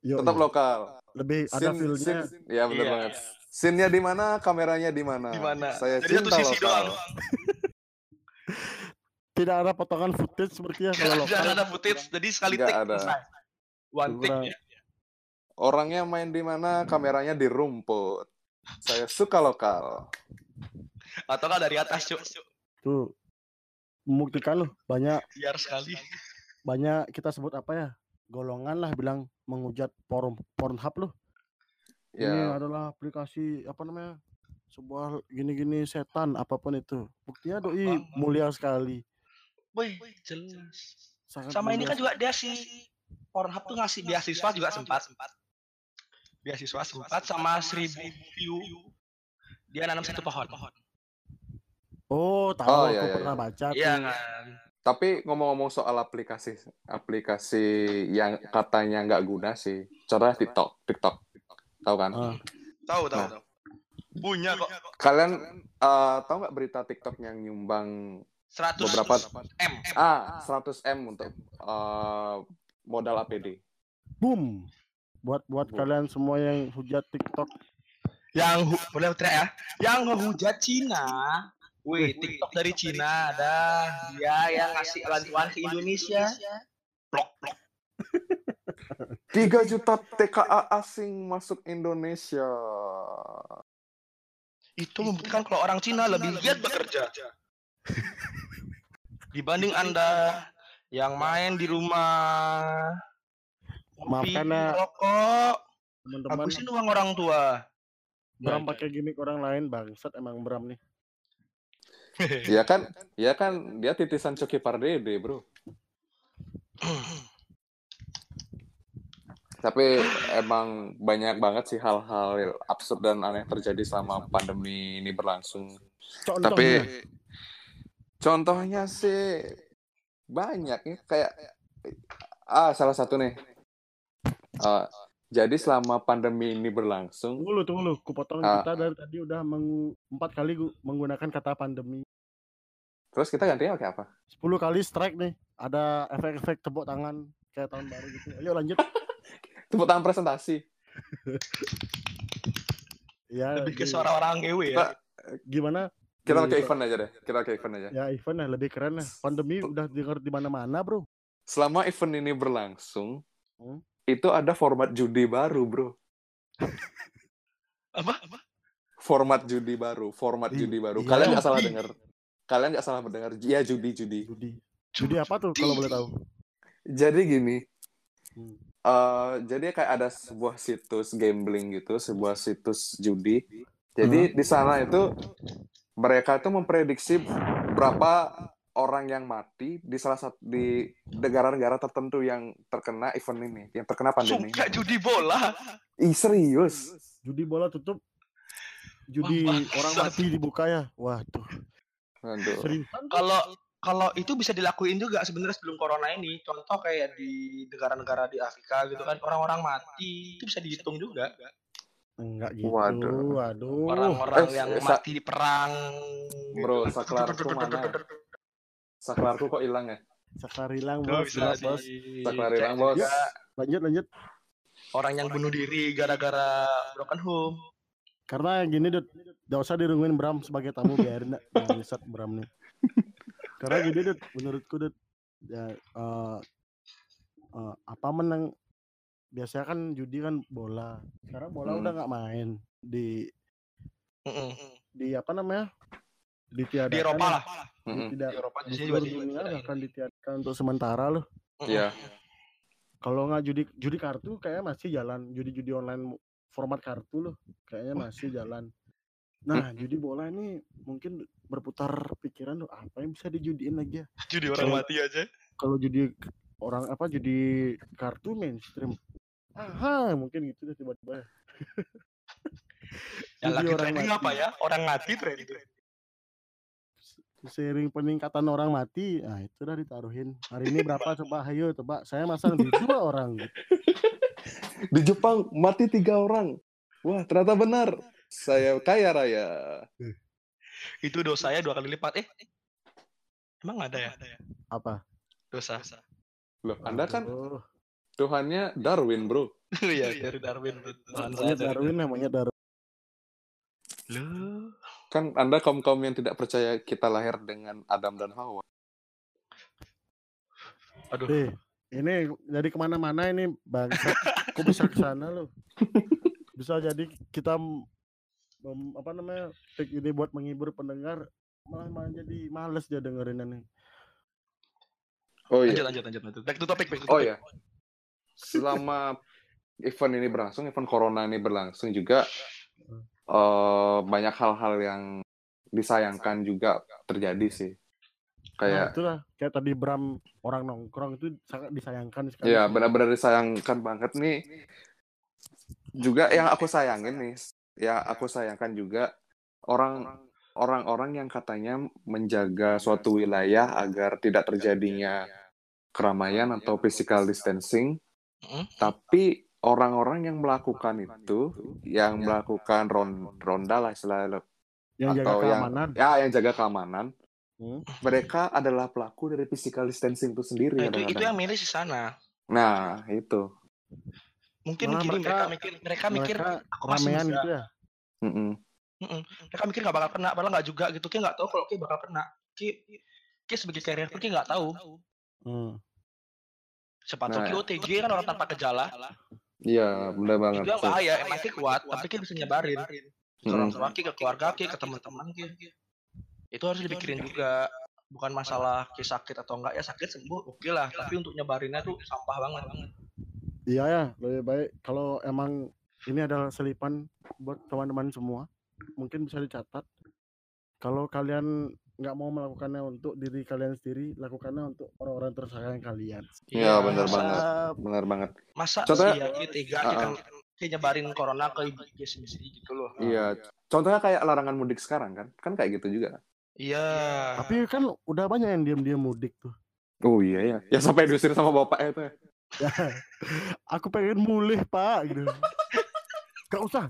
Yo, Tetap lokal. lebih ada Scene- feelnya. scene- ya bener Iya. banget. Scene-nya di mana, kameranya di mana. Di mana? Saya Jadi satu cinta sisi lokal. doang. Tidak ada potongan footage sepertinya kalau lokal. ada footage, jadi sekali Nggak take ada. selesai. One take Kurang. ya. Orangnya main di mana, kameranya di rumput. Saya suka lokal. Atau nggak dari atas, Cuk. Tuh membuktikan loh banyak Biar sekali. banyak kita sebut apa ya golongan lah bilang menghujat porn Pornhub loh. Ini Ya, adalah aplikasi apa namanya sebuah gini-gini setan apa pun itu. Buktinya doi mulia sekali. Wih, jelas. Sangat Sama ini mulia kan juga dia si Pornhub tuh ngasih beasiswa juga sempat. Beasiswa sempat sama seribu view. Dia nanam satu pohon. Oh, tahu Oh, aku iya, iya, pernah iya. baca Iya kan. tapi ngomong-ngomong soal aplikasi, aplikasi yang katanya nggak guna sih. Contohnya TikTok, TikTok, tahu kan? Ah, Tahu tahu. Nah. tahu. Punya kok. Kalian eh, tahu nggak berita TikTok yang nyumbang 100 beberapa M. ah 100 m untuk eh, modal APD? boom. Buat buat Boom. kalian semua yang hujat TikTok, Yang hu- boleh teriak ya? Yang menghujat Cina. Wih, TikTok dari Cina ada. Dia yang ngasih bantuan ke Indonesia. Blok, blok. 3 juta TKA asing masuk Indonesia. Itu membuktikan kalau orang Cina lebih giat bekerja. Dibanding Anda yang main di rumah. Maafkan ngopi, ya, rokok, teman-teman. habisin uang orang tua. Bram pakai gimmick orang lain bangsat emang Bram nih. Ya kan, ya kan dia titisan Coki Pardede, Bro. Tapi emang banyak banget sih hal-hal absurd dan aneh terjadi selama pandemi ini berlangsung. Contohnya, Tapi contohnya sih banyak ya kayak ah salah satu nih. Eh, jadi selama pandemi ini berlangsung, tunggu lu, tunggu lu. Kupotong Ah. kita dari tadi udah meng- empat kali gu- menggunakan kata pandemi. terus kita gantinya pakai apa? 10 kali strike nih. Ada efek-efek tepuk tangan kayak tahun baru gitu. Ayo lanjut. Tepuk tangan presentasi. Ya, Lebih ke suara orang ngewe ya. Gimana? Kita pakai event aja deh. Kita pakai event aja. Ya event lah lebih keren lah. Pandemi udah denger di mana-mana, Bro. Selama event ini berlangsung, Hmm. Itu ada format judi baru, bro. Apa? Apa? Format judi baru, format Ih, judi baru. iya. Kalian nggak salah dengar. Kalian nggak salah mendengar. Iya judi judi. Judi. Judi apa tuh kalau boleh tahu? Jadi gini, Hmm. eh jadi kayak ada sebuah situs gambling gitu, sebuah situs judi Jadi di sana itu mereka itu memprediksi berapa orang yang mati di salah satu di negara-negara tertentu yang terkena event ini, yang terkena pandemi. Suka judi bola. Ih serius. Judi bola tutup. Judi Wah, orang mati dibuka ya. Wah, tuh. Aduh. Kalau kalau itu bisa dilakuin juga sebenarnya sebelum corona ini. Contoh kayak di negara-negara di Afrika gitu kan orang-orang mati itu bisa dihitung juga. Enggak gitu. Waduh. Waduh. Orang-orang Eh, yang mati di perang. Bro, saklarku mana? Saklarku kok hilang ya? Saklar hilang, bos. bisa bos. di- Saklar hilang, bos. juga. Lanjut, lanjut. Orang yang bunuh diri gara-gara broken home. Karena yang gini, Dut. Gak usah dirungguin Bram sebagai tamu, biarin. Bangsat Bram nih. Karena gini, Dut. Menurutku, Dut. Ya, eh, eh, apa menang biasanya kan judi kan bola sekarang bola Hmm. udah nggak main di Mm-mm. di apa namanya ditiadakan Di Eropa ya. lah. Tidak Di Eropa di di sini juga dunia bahkan ditiadakan untuk sementara loh. Iya. kalau nggak judi judi kartu kayaknya masih jalan judi-judi online format kartu loh kayaknya masih jalan nah judi bola ini mungkin berputar pikiran loh apa yang bisa dijudiin lagi ya Judi orang mati aja. kalau judi orang apa judi kartu mainstream aha mungkin gitu deh tiba-tiba Yang Judi lagi orang trending mati. apa ya? Orang mati trending. Seiring peningkatan orang mati nah itu udah ditaruhin hari ini berapa coba ayo coba saya masang di dua orang Di Jepang mati tiga orang. Wah, ternyata benar. Saya kaya raya. Itu dosanya dua kali lipat. Eh, emang ada ya? apa Dosa. Loh, Anda kan Aduh. Tuhannya Darwin, bro. Iya, dari Darwin. Tuhan saya Darwin namanya Darwin Loh. Kan Anda kaum-kaum yang tidak percaya kita lahir dengan Adam dan Hawa. Aduh. Eh, ini jadi ke mana-mana ini bangsa. Kok bisa ke sana loh? Bisa jadi kita apa namanya take ini buat menghibur pendengar malah malah jadi males dia dengerin ini. Oh iya. lanjut, lanjut, lanjut. Back to topic, back to Oh topic. iya. Selama event ini berlangsung, event corona ini berlangsung juga eh, banyak hal-hal yang disayangkan juga terjadi sih. Nah, Kayak itulah kayak tadi Bram orang nongkrong itu sangat disayangkan sekali. ya benar-benar disayangkan banget nih. Juga yang aku sayangin nih, ya aku sayangkan juga orang orang-orang yang katanya menjaga suatu wilayah agar tidak terjadinya keramaian atau physical distancing, Mm-mm. tapi orang-orang yang melakukan itu, yang melakukan ron- ronda lah istilahnya, yang jaga atau yang keamanan. ya yang jaga keamanan, Hmm. mereka adalah pelaku dari physical distancing itu sendiri Nah, itu, itu yang miris di sana. Nah, itu. Mungkin Malah gini, mereka, mereka- mikir, mereka mikir, Mereka aku masih ramean gitu ya. Mm-mm. Mm-mm. mereka mikir nggak bakal kena, padahal nggak juga gitu. Ki nggak tahu kalau Ki bakal kena. Ki, Ki sebagai carrier pun Ki nggak tahu. Hmm. Siapa tahu Nah. Ki OTG kan orang tanpa gejala. Iya, benar banget. Itu yang bahaya. Emang Ki kuat, tapi Ki bisa nyebarin. Ke orang Mm-mm. tua Ki, ke keluarga Ki, ke teman-teman Ki. Itu harus dipikirin juga. Bukan masalah Ki sakit atau enggak ya sakit sembuh oke lah. Tapi untuk nyebarinnya tuh sampah banget. Iya ya, lebih baik kalau emang ini adalah selipan buat teman-teman semua, mungkin bisa dicatat. Kalau kalian nggak mau melakukannya untuk diri kalian sendiri, lakukannya untuk orang-orang tersayang kalian. Iya, benar masa- banget. Ah, Benar banget. Masa Contohnya- sih ya Ki tega Ki Uh-uh. kan Ki nyebarin corona ke ibu sendiri gitu loh. Iya. Contohnya kayak larangan mudik sekarang kan? Kan kayak gitu juga. Iya. Tapi kan udah banyak yang diam-diam mudik tuh. Oh iya ya. Ya sampai diusir sama bapaknya tuh. ya. Ya, aku pengen mulih pak gitu. Gak usah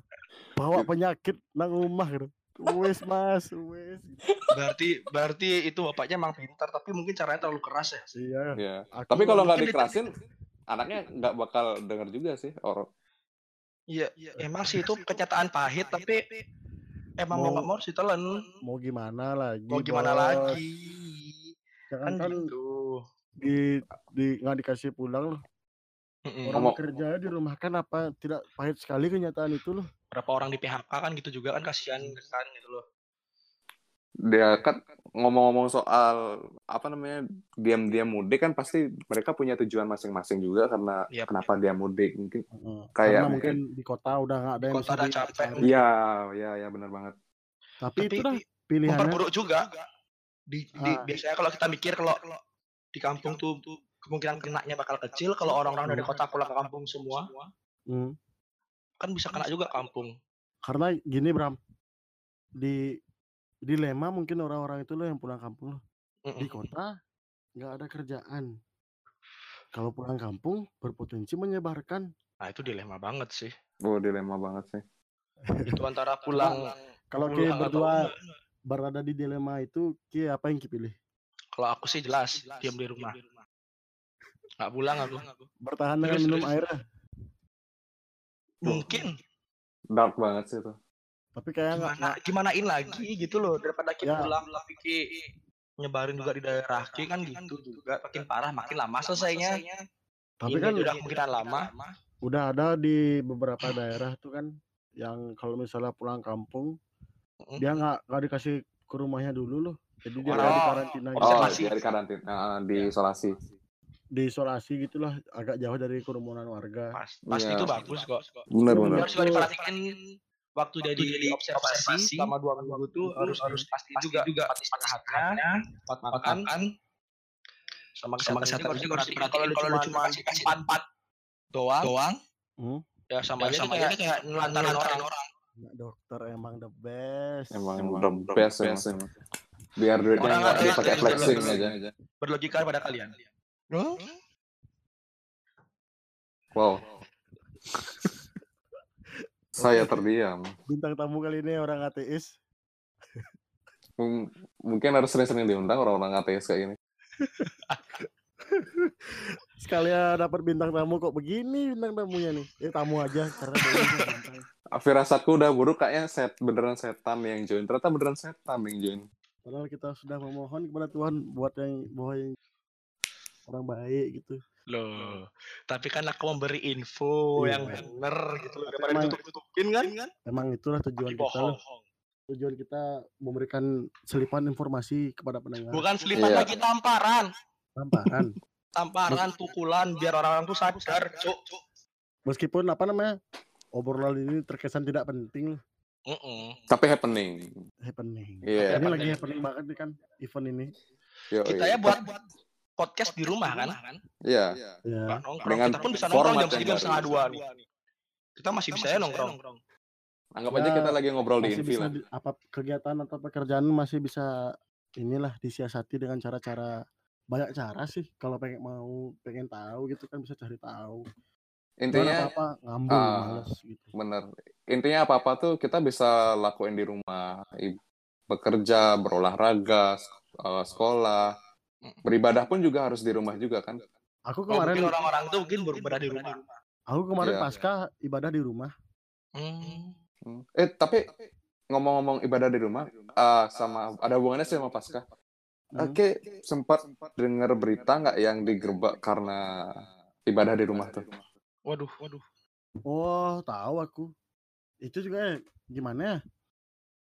bawa penyakit nang rumah gitu. Wes mas, wes. berarti berarti itu bapaknya emang pintar tapi mungkin caranya terlalu keras ya Iya. Iya. Aku Tapi kalau nggak dikerasin, anaknya nggak bakal denger juga sih. Orang. iya emang sih itu kenyataan pahit tapi emang mau Mau- nggak mau harus ditelan mau gimana lagi? mau gimana Bos? lagi Jangan kan kan gitu di di nggak dikasih pulang loh. Orang Ngomong- kerja di rumah kan apa tidak pahit sekali kenyataan itu loh. Berapa orang di PHK kan gitu juga kan kasihan kan gitu loh dia kan ngomong-ngomong soal apa namanya diam-diam mudik kan pasti mereka punya tujuan masing-masing juga karena Yap. kenapa dia mudik mungkin Heeh. Kayak Karena mungkin di kota udah nggak ada yang Kota bisa udah capek. iya iya iya benar banget Tapi, Tapi itu dah pilihannya. memperburuk juga. Di, di Ah. biasanya kalau kita mikir kalau di kampung tuh kemungkinan kenaknya bakal kecil kalau orang-orang dari kota pulang ke kampung semua Hmm. Kan bisa kena juga kampung. Karena gini Bram, di dilema mungkin orang-orang itu loh yang pulang kampung loh. Mm-mm. Di kota nggak ada kerjaan. Kalau pulang kampung berpotensi menyebarkan. Nah itu dilema banget sih. oh dilema banget sih Itu antara pulang Kalau pulang Ki atau berdua berada di dilema itu, Ki apa yang Ki pilih? Kalau aku sih jelas diam di rumah. Nggak pulang aku. Bertahan dengan minum air. Mungkin dark banget sih itu Tapi kayak nggak gimana gimanain lagi gitu loh daripada kita Ya. tapi ki nyebarin juga di daerah ki kan gitu juga makin parah makin lama selesainya. tapi Ini kan udah kemungkinan lama. udah ada di beberapa daerah tuh kan yang kalau misalnya pulang kampung Mm. dia nggak nggak dikasih ke rumahnya dulu loh. Jadi dia Oh, di karantina oh gitu. Di karantina ah, di isolasi diisolasi gitulah agak jauh dari kerumunan warga. Pas, pasti Iya. itu bagus kok. benar Itu benar Harus juga diperhatikan waktu jadi observasi selama dua minggu tuh harus harus pasti juga juga istirahatnya, tempat makan, sama kesehatan, sama kesehatan juga harus diperhatikan. Kalau lu cuma kasih empat empat doang, doang, Hmm. ya sama aja kayak kayak nelantarin orang. Nah, dokter emang the best. emang the best emang sih biar duitnya Orang nggak dipakai flexing aja Berlogika pada kalian. Wow. Saya terdiam. Bintang tamu kali ini orang ateis. M- mungkin harus sering-sering diundang orang-orang ateis kayak gini. Sekalian dapat bintang tamu kok begini bintang tamunya nih. Eh tamu aja karena ini firasatku udah buruk kayaknya set beneran setan yang join. Ternyata beneran setan yang join. Padahal kita sudah memohon kepada Tuhan buat yang bahwa yang orang baik gitu. Loh, tapi kan aku memberi info Iya. yang bener gitu loh daripada Emang- ditutup-tutupin kan? Emang itulah tujuan kita. loh. bohong. Tujuan kita memberikan selipan informasi kepada pendengar. Bukan selipan Iya. lagi tamparan. Tamparan. Tamparan, pukulan biar orang-orang tuh sadar, cuk. Meskipun apa namanya obrolan ini terkesan tidak penting loh. Mm-mm. tapi happening Happening. Iya. Ini lagi happening banget nih kan event ini. Yo, Kita ya buat podcast di rumah kan? iya Ya. Nggak nongkrong. Dengan kita pun bisa nongkrong jam yang segini jam baru. setengah dua nih. Kita masih bisa ya nongkrong. anggap aja Ya, kita lagi ngobrol di bisa lah apa kegiatan atau pekerjaan masih bisa inilah disiasati dengan cara-cara banyak cara sih kalau pengen mau pengen tahu gitu kan bisa cari tahu. Intinya apa-apa ngambung ah, males gitu. bener intinya apa apa tuh kita bisa lakuin di rumah bekerja berolahraga eh, sekolah beribadah pun juga harus di rumah juga kan Aku Oh, kemarin mungkin orang-orang tuh mungkin baru berada di rumah. aku kemarin Iya. pasca ibadah di rumah. Hmm. Hmm. eh tapi ngomong-ngomong ibadah di rumah ah, sama ada hubungannya sih sama pasca Hmm. oke sempat dengar berita nggak yang digerebek karena ibadah di rumah tuh Waduh, waduh. Oh, tahu aku. Itu juga ya, gimana ya?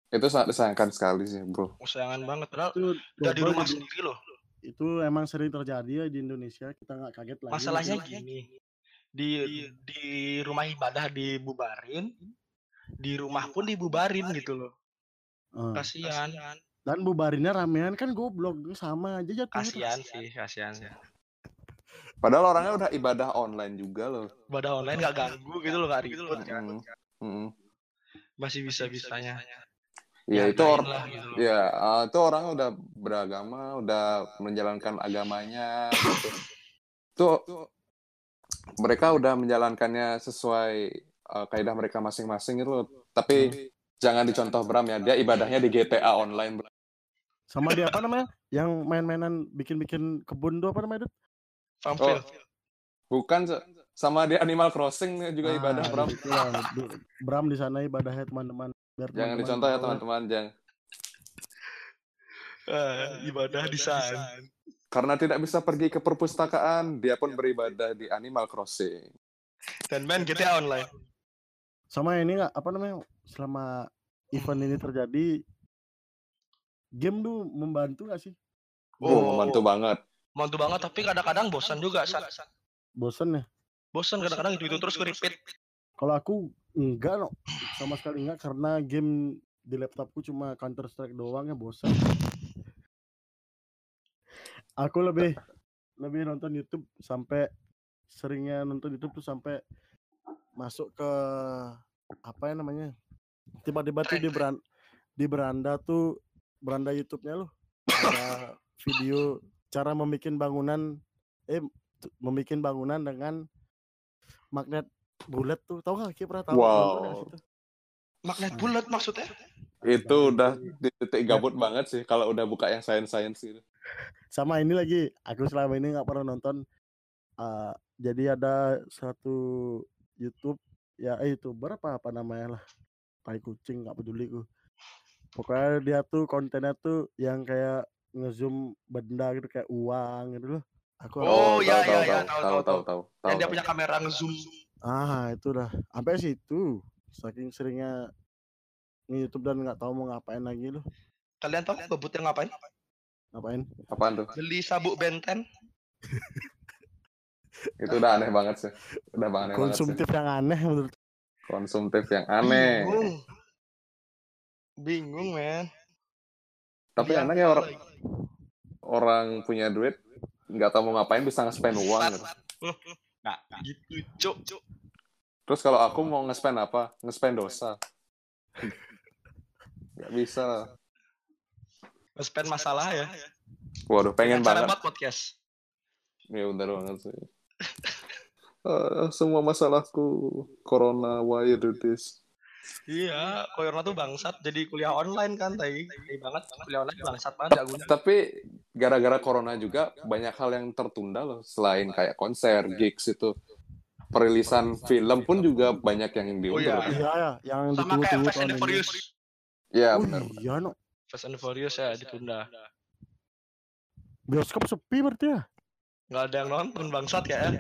itu sangat disayangkan sekali sih bro Kesayangan banget. Padahal Itu udah di rumah sendiri loh. Itu emang sering terjadi ya di Indonesia. Kita nggak kaget lagi. Masalahnya gini. Di di rumah ibadah dibubarin, di rumah pun dibubarin gitu loh. Eh, Kasihan. Dan bubarinnya ramean kan goblok sama aja jatuhnya. Kasihan sih, kasihan sih. padahal orangnya udah ibadah online juga loh Ibadah online gak ganggu gitu loh, gak ribet kan. Mm, mm. Masih bisa-bisanya. Ya itu orang lah gitu loh. Ya, eh, itu orang udah beragama, udah menjalankan agamanya. Gitu. Tuh, mereka udah menjalankannya sesuai eh, kaidah mereka masing-masing gitu. loh. Tapi jangan dicontoh Bram ya, dia ibadahnya di GTA online. Bram. Sama dia apa namanya? Yang main-mainan bikin-bikin kebun tuh apa namanya? Dut? Farmville. Bukan sama dia Animal Crossing juga Ah, ibadah Bram. gitu lah. Di- Bram di sana ibadahnya teman-teman. Biar Jangan teman-teman dicontoh ya teman-teman, jangan. Eh, ibadah di sana. Karena tidak bisa pergi ke perpustakaan, dia pun beribadah di Animal Crossing. Dan main GTA online. Sama ini nggak apa namanya? Selama event ini terjadi game tuh membantu gak sih? Oh, membantu banget. Membantu banget, tapi kadang-kadang bosan juga, San. Bosan ya? Bosan kadang-kadang gitu, terus gue repeat. Kalau aku enggak no, sama sekali enggak karena game di laptopku cuma Counter Strike doang ya bosan. Aku lebih lebih nonton YouTube sampai seringnya nonton YouTube tuh sampai masuk ke apa ya namanya? Tiba-tiba tuh di beran di beranda tuh beranda YouTube-nya loh ada video cara membuat bangunan eh membuat bangunan dengan magnet bulat tuh tahu nggak? Ki pernah tahu wow. magnet bulat maksudnya? Itu udah di titik gabut banget sih kalau udah buka yang science science gitu. Sama ini lagi aku selama ini nggak pernah nonton uh, jadi ada satu YouTube ya eh, itu berapa apa namanya lah tai kucing nggak peduli ku pokoknya dia tuh kontennya tuh yang kayak ngezoom benda gitu kayak uang gitu loh. Aku oh ya ya ya tahu tahu tahu tahu yang dia punya kamera ngezoom ah itu dah. Sampai situ saking seringnya nge YouTube dan nggak tahu mau ngapain lagi loh. Kalian tahu bebutnya ngapain? Ngapain? Apaan tuh? Beli sabuk benten. Itu udah aneh banget sih. Udah aneh konsumtif banget yang aneh menurut konsumtif yang aneh. Bingung, men. Tapi Dia enak ya orang orang punya duit nggak tahu mau ngapain bisa nge-spend uang gitu. Nah, gitu, cuk, cuk. Terus kalau aku mau nge-spend apa? Nge-spend dosa. Gak bisa. Nge-spend masalah ya. Waduh, pengen banget. buat podcast. Ya udah banget sih. uh, semua masalahku corona why you do this Iya, Koyorna tuh bangsat jadi kuliah online kan, tai. Tai banget kuliah online bangsat banget gak Tapi gara-gara corona juga banyak hal yang tertunda loh selain kayak konser, gigs itu. Perilisan film pun juga banyak yang diundur. Oh, iya, iya, iya, yang Sama kayak Fast and Furious. Iya, oh, benar. Iya, no. Fast and Furious ya ditunda. Bioskop sepi berarti ya? Gak ada yang nonton bangsat ya.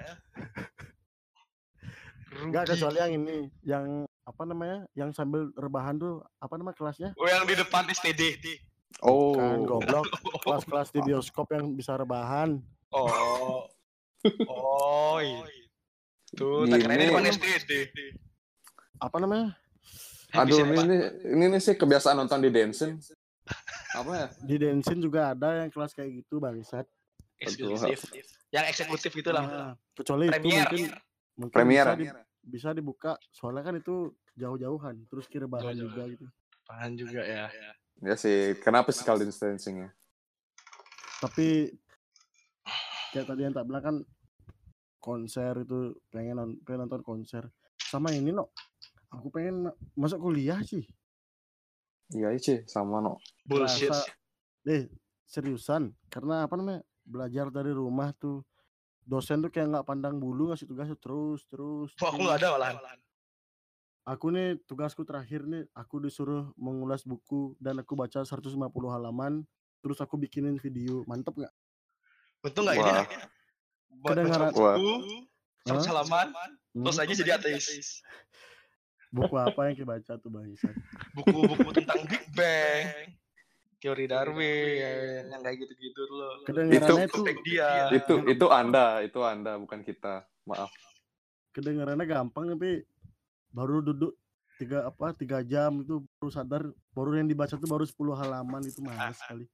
Enggak kecuali yang ini, yang apa namanya yang sambil rebahan tuh apa nama kelasnya? Oh yang di depan STD. Oh. Kan goblok. Kelas-kelas di bioskop yang bisa rebahan. Oh. Oh. Tuh, tak kira di depan STD. Apa namanya? Aduh, ini, ini, ini, ini sih kebiasaan nonton di Densin. Apa ya? Di Densin juga ada yang kelas kayak gitu, bangsat. Eksklusif. Yang eksekutif gitu lah. Nah, kecuali Premier. itu mungkin mungkin Premier. Bisa, di, bisa dibuka soalnya kan itu jauh-jauhan terus kira bahan jauh juga gitu. Bahan juga ya. Ya sih kenapa physical distancing ya? Tapi kayak tadi yang tak bilang kan konser itu pengen, non, pengen nonton konser. Sama ini no aku pengen masuk kuliah sih. Iya sih sama no bullshit. Deh seriusan karena apa namanya belajar dari rumah tuh dosen tuh kayak nggak pandang bulu ngasih tugas terus terus. Oh, aku nggak ada malahan. Aku nih tugasku terakhir nih aku disuruh mengulas buku dan aku baca 150 halaman terus aku bikinin video mantep nggak? Untung nggak ini. Buat Kedengaran buku, huh? halaman, hmm? terus aja jadi ateis. Buku apa yang kita baca tuh bang Buku-buku tentang Big Bang teori Darwin yang kayak gitu-gitu loh. Kedengarannya itu dia. Itu itu Anda, itu Anda bukan kita. Maaf. Kedengarannya gampang tapi baru duduk tiga apa tiga jam itu baru sadar baru yang dibaca tuh baru 10 halaman itu mahal sekali.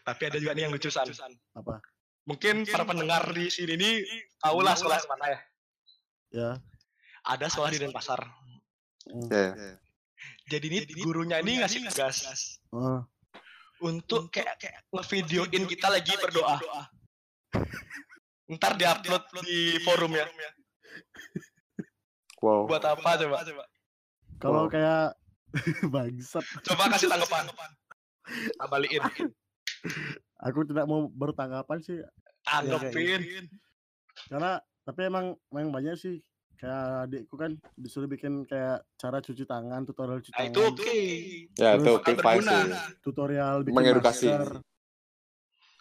Tapi ada juga nih yang lucu san. Apa? Mungkin, para pendengar di sini nih tahu lah sekolah mana ya. Ya. Ada sekolah di Denpasar. Hmm. Yeah. Jadi ini gurunya ini ngasih tugas. Oh untuk kayak, kayak ngevideoin kita lagi berdoa. Ntar diupload di forum ya. Wow. Buat apa coba? Kalau wow. kayak bangsat. Coba kasih tanggapan. Abaliin. Aku tidak mau bertanggapan sih. Tanggapin. Ya, Karena tapi emang emang banyak sih kayak adikku kan disuruh bikin kayak cara cuci tangan tutorial cuci nah, tangan itu oke okay. ya itu oke okay, sih tutorial bikin mengedukasi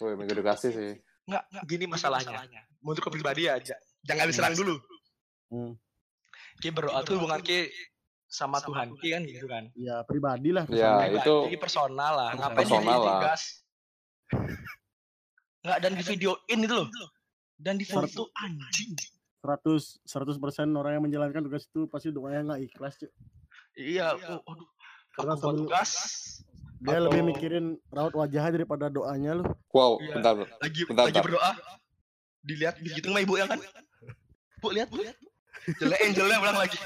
Wih, mengedukasi sih Enggak, gini masalahnya. Menurut pribadi aja. Jangan diserang dulu. Hmm. Ki berdoa tuh hubungan ki sama Tuhan kan gitu kan. Ya pribadi lah. Ya itu personal lah. Ngapain Personal lah. Nggak dan di videoin itu loh. Dan di foto anjing. 100 100% orang yang menjalankan tugas itu pasti doanya nggak ikhlas, Cuk. Iya, oh, aduh. Karena Aku tugas Dia Atau- lebih mikirin raut wajahnya daripada doanya lu. wow, Iya. bentar. lagi Bentar, lagi bentar. berdoa. Dilihat begitu sama ibu ya kan? Bu lihat, bu lihat. Jelek angelnya ulang lagi.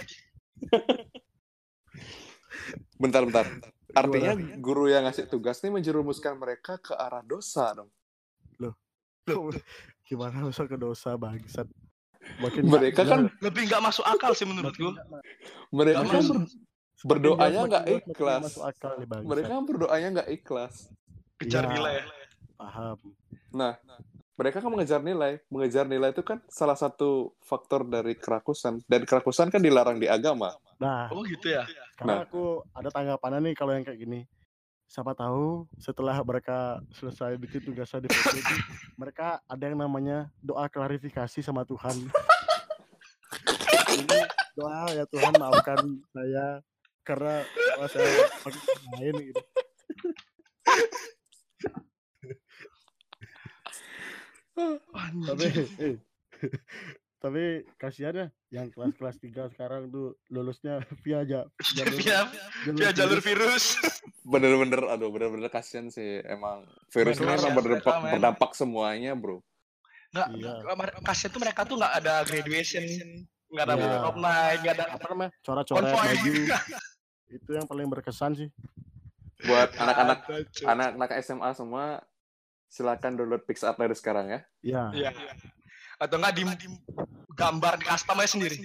Bentar, bentar. Artinya guru yang ngasih tugas nih menjerumuskan mereka ke arah dosa dong. Gimana bisa ke dosa bangsat. Makin Mereka kan Lebih nggak masuk akal sih menurutku. mereka Nggak kan berdoanya nggak ikhlas. Masuk akal nih bangsat. mereka kan berdoanya nggak ikhlas. Kejar Iya. nilai. paham. Nah, mereka kan mengejar nilai. Mengejar nilai itu kan salah satu faktor dari kerakusan. Dan kerakusan kan dilarang di agama. Nah, Oh gitu ya. karena Nah. aku ada tanggapannya nih kalau yang kayak gini. Siapa tahu setelah mereka selesai bikin tugasnya di itu, mereka ada yang namanya doa klarifikasi sama Tuhan. Ini doa ya Tuhan maafkan saya karena doa saya pakai lain gitu. tapi eh, tapi kasihan ya yang kelas-kelas 3 sekarang tuh lulusnya via aja jalur, Via via jalur virus. virus. Bener-bener, aduh bener-bener kasihan sih. Emang virus ini emang ya, berdampak, mereka, berdampak semuanya, bro. Nggak, Iya. kasihan tuh mereka tuh nggak ada graduation, nggak ada prom night, nggak ada apa namanya coret-coret baju itu yang paling berkesan sih Buat anak-anak anak-anak SMA semua, silakan download PixArt dari sekarang ya. ya Iya. Atau nggak di, gambar di custom aja sendiri.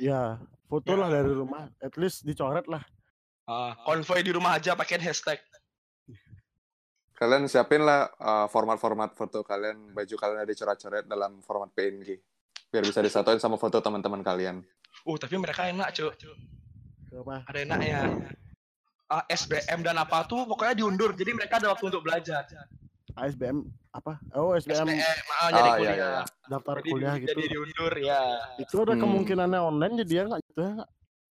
ya foto lah dari rumah at least dicoret lah Ah, konvoy di rumah aja pakai hashtag. Kalian siapin lah uh, format-format foto kalian, baju kalian ada dicoret-coret dalam format PNG. Biar bisa disatuin sama foto teman-teman kalian. Uh, tapi mereka enak, cuy. Ada enaknya. Ah, SBM dan apa tuh pokoknya diundur. Jadi mereka ada waktu untuk belajar. ASBM apa oh SBM SBM, ah, Ah, jadi iya, kuliah. iya, iya. daftar Jadi, kuliah di- gitu jadi diundur ya. itu ada Hmm. kemungkinannya online jadi ya nggak gitu ya?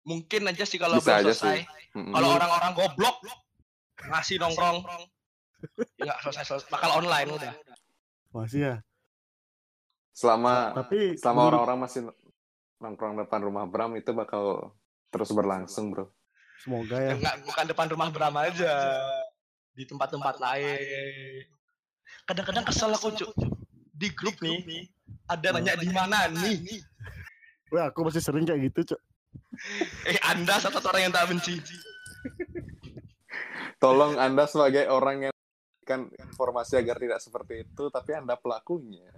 Mungkin aja sih kalau Bisa belum aja selesai. Mm-mm. Kalau orang-orang goblok ngasih nongkrong. Ya nggak selesai, selesai. Bakal online udah. masih ya Selama tapi selama orang-orang masih nongkrong depan rumah Bram itu bakal terus berlangsung, bro. semoga ya Enggak, bukan depan rumah Bram aja. Di tempat-tempat lain. Kadang-kadang kesel aku, Cuk. Di grup nih, ada nanya di mana nih? Wah, aku masih sering kayak gitu cok Eh, Anda satu orang yang tak benci. Tolong Anda sebagai orang yang kan informasi agar tidak seperti itu, tapi Anda pelakunya.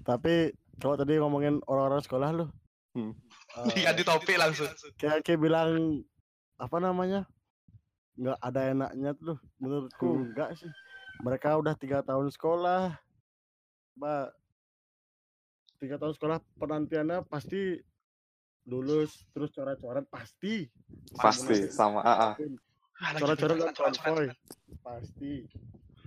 tapi kalau tadi ngomongin orang-orang sekolah lu Hmm. eh, Diganti topik langsung. kayak kayak bilang apa namanya nggak ada enaknya tuh menurutku Hmm. enggak sih mereka udah tiga tahun sekolah mbak tiga tahun sekolah penantiannya pasti lulus terus coret-coret pasti Pasti sama AA. Ah, lagi coret-coret dan konvoy pasti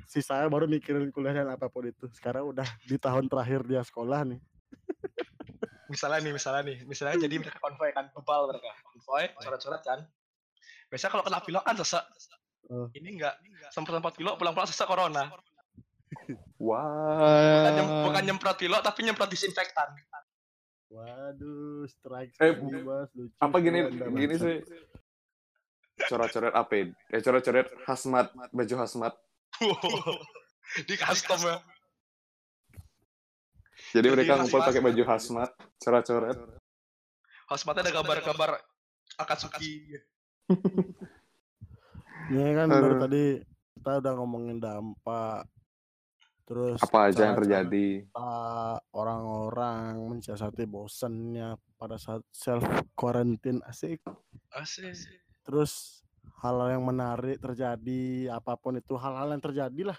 si saya baru mikirin kuliah dan apa pun itu sekarang udah di tahun terakhir dia sekolah nih Misalnya nih, misalnya nih, misalnya jadi mereka konvoy kan, bebal mereka. Konvoy, coret-coret kan. Biasanya kalau kena pilok kan sesek. Oh. Ini enggak, semprot-semprot pilok, pulang-pulang sesek corona. Bukan, nyem- Wah. bukan nyemprot pilok, tapi nyemprot disinfektan. waduh strike Eh, Bos. Lucu Apa gini gini bangsat. sih? Coret-coret apa? ya? Eh coret-coret hazmat, baju hazmat. Di custom ya. Jadi Jadi mereka ngumpul pakai baju hazmat, coret-coret. Hosmatnya ada gambar-gambar Akatsuki. Ini kan dari tadi kita udah ngomongin dampak terus Apa aja yang terjadi? orang-orang mensiasati bosannya pada saat self quarantine asik Asik. terus hal yang menarik terjadi apa pun itu hal-hal yang terjadi lah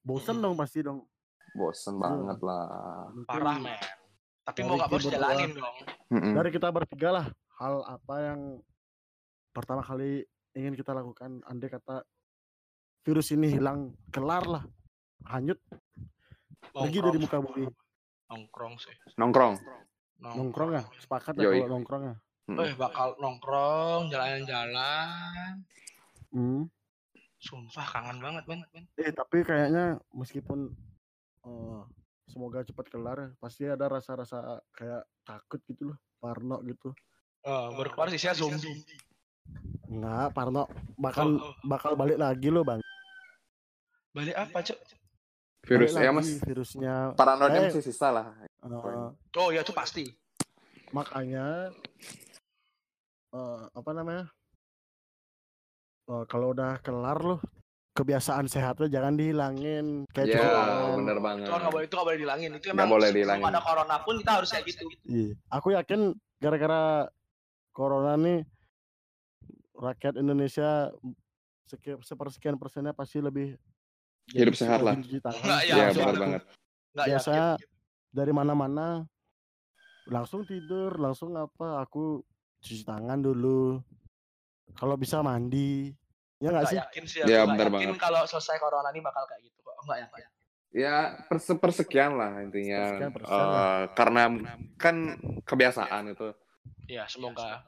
bosan Mm-mm. dong pasti dong Bosen banget lah. Parah, men. Tapi Dari mau nggak mau harus jalanin dong. Dari kita bertiga lah hal apa yang pertama kali ingin kita lakukan andai kata virus ini hilang kelar lah hanyut pergi dari muka bumi Nongkrong sih. Nongkrong. nongkrong ya sepakat ya Yoi. kalau nongkrong ya Hmm. Eh bakal nongkrong, jalan-jalan. Hmm. Sumpah kangen banget, Ben. Ben. Eh tapi kayaknya meskipun eh, semoga cepat kelar, pasti ada rasa-rasa kayak takut gitu loh, parno gitu. Eh, baru keluar sih saya zombie. Enggak, parno bakal Oh, oh. bakal balik lagi loh bang. Balik apa, Cuk? Virus Balik ya lagi mas. virusnya. Paranoidnya Eh, masih sisa lah. eh, Oh, ya itu pasti. makanya eh, apa namanya? Eh, kalau udah kelar loh, kebiasaan sehatnya jangan dihilangin kayak Ya, cuci bener banget. Itu nggak boleh itu nggak boleh dihilangin. Itu Nggak emang boleh dihilangin. ada corona pun kita harus kayak gitu. Iya, aku yakin gara-gara corona nih rakyat Indonesia sekian sepersekian persennya pasti lebih Hidup sehat lah. rajin cuci tangan. Nggak, Iya, Ya, benar banget. Nggak Biasanya yakin. dari mana-mana langsung tidur, langsung apa? Aku cuci tangan dulu. Kalau bisa mandi. Ya nggak Nggak sih? yakin sih. Ya, benar yakin banget. kalau selesai corona ini bakal kayak gitu kok. Enggak yakin. Ya perse persekian lah intinya. Persekian persen lah. Eh, karena kan kebiasaan itu. Iya, semoga.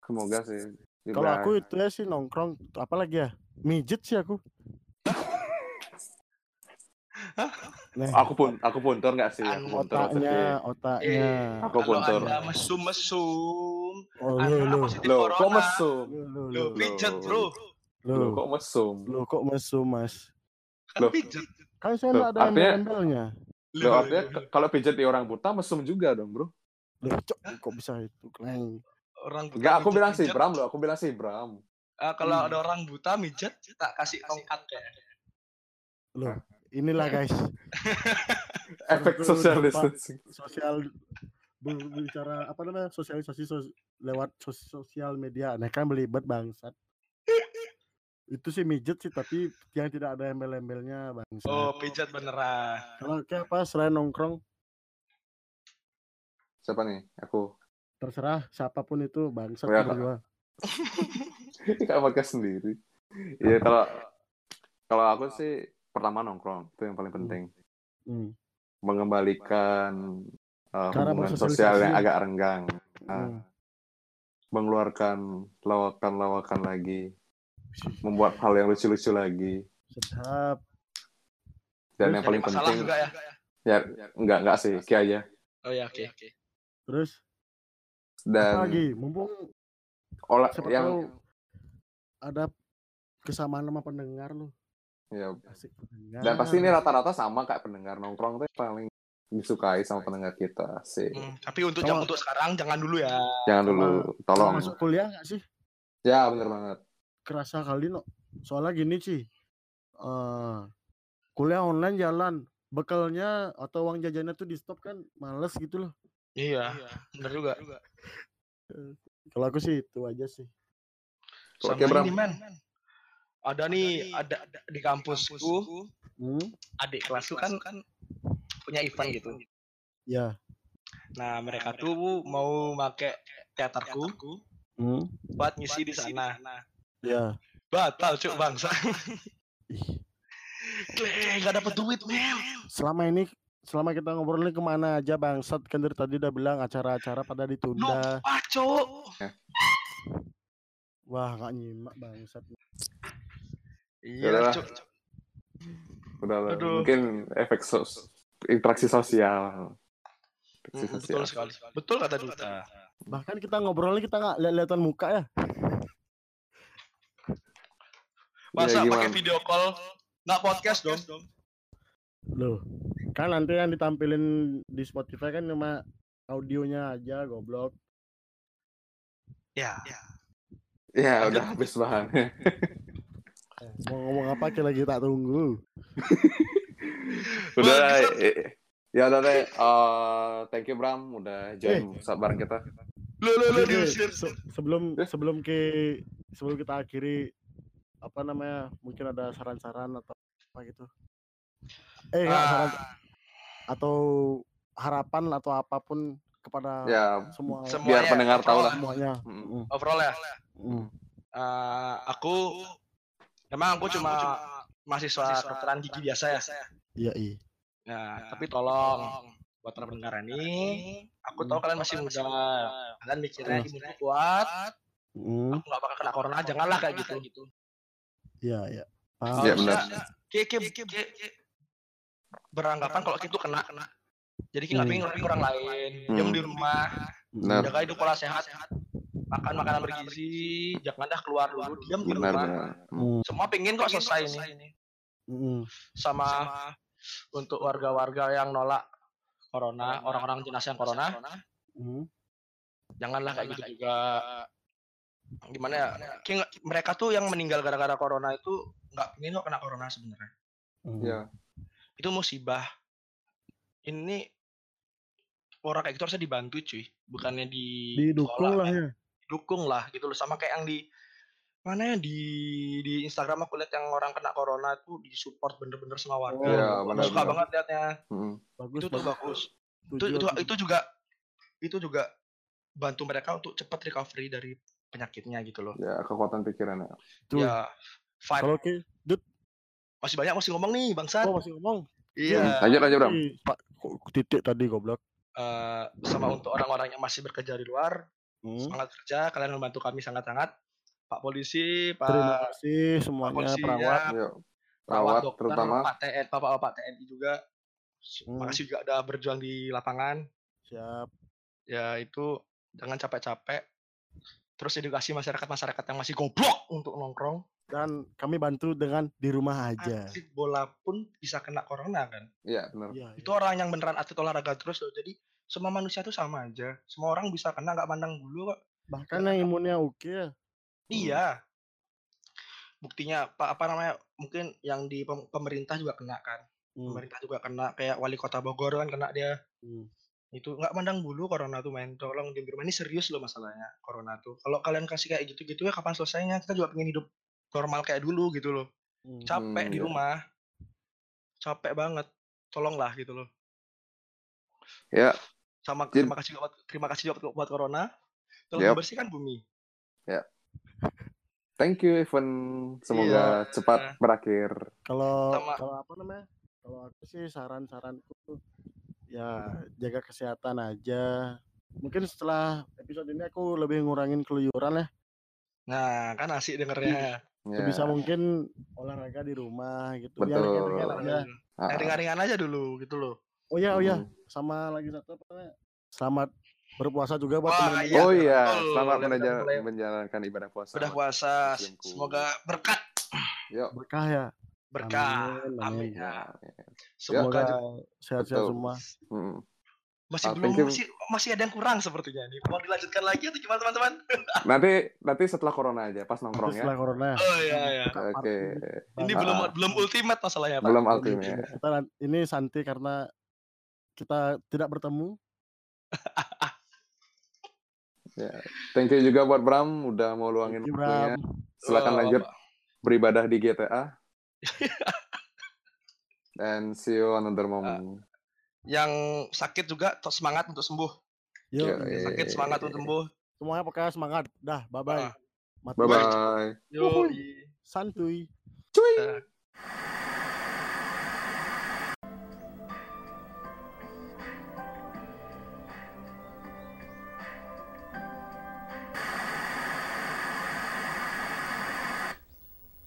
Semoga sih. Juga- Kalau aku itu ya sih nongkrong, apalagi ya? Mijet sih aku. Nih, aku pun aku puntur nggak sih? Aku puntur otaknya, otaknya. Aku Kalau puntur. Anda mesum-mesum, Oh, Anda lu, lu, Loh, corona. kok mesum? lu, lu, lu, pijet, Bro. lu, kok mesum? lu kok mesum, Mas? Kan pijet. Kan saya nggak ada artinya- embel-embelnya. Loh, artinya kalau pijat di orang buta mesum juga dong, bro. Cok, kok bisa itu, Kleng? Orang buta. Enggak, aku bilang sih mijet. Bram loh. Aku bilang sih Bram. Ah, kalau Hmm. ada orang buta mijet, tak kasih tongkat ya. Loh, inilah guys, Efek social distancing. sosial ber- berbicara apa namanya sosialisasi sos- lewat sos- sosial media. Nah kan belibet bangsat. Itu sih mijet sih, tapi yang tidak ada embel-embelnya bangsat. Oh, pijat beneran. Kalau kayak apa selain nongkrong, Siapa nih? Aku. Terserah siapa pun itu bangsat Oh, ya, tuh Kak. berdua. Kayak podcast sendiri. Iya, kalau kalau aku sih pertama nongkrong itu yang paling penting. Hmm. Mengembalikan uh, Cara hubungan sosial yang agak renggang. Hmm. mengeluarkan lawakan-lawakan lagi, membuat hal yang lucu-lucu lagi. Sedap. Dan Terus yang paling penting, juga ya. ya enggak enggak sih, Ki aja. Oh ya, oke. Terus apa Dan lagi? Mumpung olah yang tahu ada kesamaan sama pendengar lu. ya, Asik pendengar. dan pasti ini rata-rata sama kayak pendengar nongkrong tuh paling disukai sama pendengar kita sih. Hmm, tapi untuk jam untuk sekarang jangan dulu ya. Jangan dulu, tolong. masuk kuliah nggak sih? Ya bener banget. Kerasa kali no. Soalnya gini sih. eh kuliah online jalan. Bekalnya atau uang jajannya tuh di stop kan males gitu loh. Iya, bener juga. Kalau aku sih itu aja sih. Sama Oke, ini, men. Ada nih, ada, ada di kampusku, Hmm? adik kelasku kan kan punya event gitu. Ya. Nah, mereka tuh mau make teaterku Hmm? buat ngisi di sana. Ya. Batal, cuk bangsa. Ih. Gak dapet duit, men. Selama ini selama kita ngobrol ini ke mana aja bangsat kan dari tadi udah bilang acara-acara pada ditunda. Lupa, cuk. Wah nggak nyimak bangsat. Iya, Yaudahlah. cuk. Udah lah. Mungkin efek sos interaksi sosial. Interaksi sosial. Betul sekali. Betul kata Duta. Bahkan kita ngobrolnya kita nggak lihat-lihatan muka ya. Masa Iya, pakai video call nggak podcast dong? Loh, kan nanti yang ditampilin di Spotify kan cuma audionya aja goblok. Ya. Ya udah habis bahannya. Eh, Mau ngomong apa kita lagi tak tunggu. udah eh, ya udah deh. Eh, thank you Bram udah join saat bareng kita. Lo lo lo diusir. se- sebelum Eh? sebelum ke sebelum kita akhiri apa namanya mungkin ada saran-saran atau apa gitu. Eh nggak saran Ah, atau harapan atau apa pun kepada Ya semua Semua- biar Semuanya, pendengar tahu lah. semuanya. Mm. Mm, overall ya. mm. Eh, aku emang aku cuma mahasiswa kedokteran gigi biasa ya. Iya, iya. Nah, tapi tolong buat para pendengar ini, aku tahu kalian masih muda, kalian mikirnya imunnya kuat, Hmm. aku nggak bakal kena corona, janganlah kayak gitu. gitu. Iya, iya. Iya, benar. Kiki, beranggapan kalau kita kena kena. Jadi kita nggak Hmm. pengen ngerugiin orang lain, Hmm. diam di rumah, Benar. jaga hidup pola sehat, makan makanan bergizi, jangan dah keluar dulu, diam di rumah. benar. Hmm. Semua pengen kok selesai ini. Hmm. Sama untuk warga-warga yang nolak corona, orang-orang jenazah yang corona, Hmm. janganlah kayak gitu juga. Gimana ya? Nggak- mereka tuh yang meninggal gara-gara corona itu nggak pengen kok kena corona sebenarnya. Hmm. Iya. Itu musibah. Ini orang kayak gitu harusnya dibantu cuy, bukannya di Didukung lah ya. dukung lah gitu loh sama kayak yang di mana ya di di Instagram aku lihat yang orang kena corona itu disupport bener-bener sama warga. Iya, Aku benar, suka banget liatnya. Mm. Bagus, Itu tuh bagus. Itu itu itu juga itu juga bantu mereka untuk cepat recovery dari penyakitnya gitu loh. Ya, kekuatan pikirannya. Tuh. Ya vibe Kalau oke, Dut, masih banyak masih ngomong nih bangsat. oh masih ngomong. Iya. Lanjut, lanjut, Bram. Ih, Pak kok titik tadi goblok. Eh, sama untuk orang-orang yang masih bekerja di luar, Hmm. semangat kerja, kalian membantu kami sangat-sangat. Pak polisi, Pak Terima kasih Pak semuanya polisi, perawat. ya, perawat dokter, terutama. Pak TNI, Bapak-bapak TNI juga. Hmm. Makasih juga udah berjuang di lapangan. Siap. Ya itu jangan capek-capek. Terus edukasi masyarakat-masyarakat yang masih goblok untuk nongkrong. Dan kami bantu dengan di rumah aja. Atlet bola pun bisa kena corona kan. Iya, benar. Iya, Itu orang yang beneran atlet olahraga terus loh. Jadi semua manusia tuh sama aja. Semua orang bisa kena nggak pandang bulu kok. Bahkan yang imunnya oke ya. Iya. Buktinya apa apa namanya? Mungkin yang di pem- pemerintah juga kena kan. Hmm. Pemerintah juga kena kayak wali kota Bogor kan kena dia. Hmm. Itu nggak pandang bulu corona tuh main. Tolong di rumah ini serius loh masalahnya corona tuh. Kalau kalian kasih kayak gitu-gitu ya kapan selesainya? Kita juga pengen hidup normal kayak dulu gitu loh. Hmm. Capek Hmm, di iya. rumah. Capek banget. Tolonglah gitu loh. Ya, Sama Jin. terima kasih buat terima kasih juga buat, buat corona. Tolong Yap. dibersihkan bumi. thank you, Evan. Semoga Iya. cepat berakhir. Kalau Sama- kalau apa namanya? Kalau aku sih saran-saranku tuh ya jaga kesehatan aja. Mungkin setelah episode ini aku lebih ngurangin keluyuran ya. Nah, kan asik dengernya. Ya. Sebisa mungkin olahraga di rumah gitu. Betul. Ya ringan-ringan aja. Ah, Yang ringan-ringan aja dulu gitu loh. Oh ya, oh ya. mm. Sama lagi satu apa namanya? Selamat berpuasa juga buat teman-teman. iya. Oh iya, selamat Udah menja- mulai- menjalankan ibadah puasa. Udah puasa, semoga berkat, Yuk. Berkah ya. berkah. Amin, Amin. amin. Ya. Ya. Semoga sehat-sehat Betul. semua. Mm. Masih belum you. masih masih ada yang kurang sepertinya nih. Mau dilanjutkan lagi atau gimana teman-teman? Nanti nanti setelah corona aja, pas nongkrong Nanti ya. setelah corona. Oh iya iya. Oke. Ini Ah. belum belum ultimate masalahnya, Pak. Belum ultimate. Kita ini santai karena kita tidak bertemu. Ya. Thank you juga buat Bram udah mau luangin you, waktunya. Bram. Silakan Oh, lanjut Pak. beribadah di GTA. And see you another moment. Yang sakit juga semangat untuk sembuh. Yuk, Yo, Yang eh. sakit semangat untuk sembuh. semuanya pokoknya semangat. Dah, bye-bye. Ah. Mati. Bye bye. Yo. Santuy. Cuy. Eh,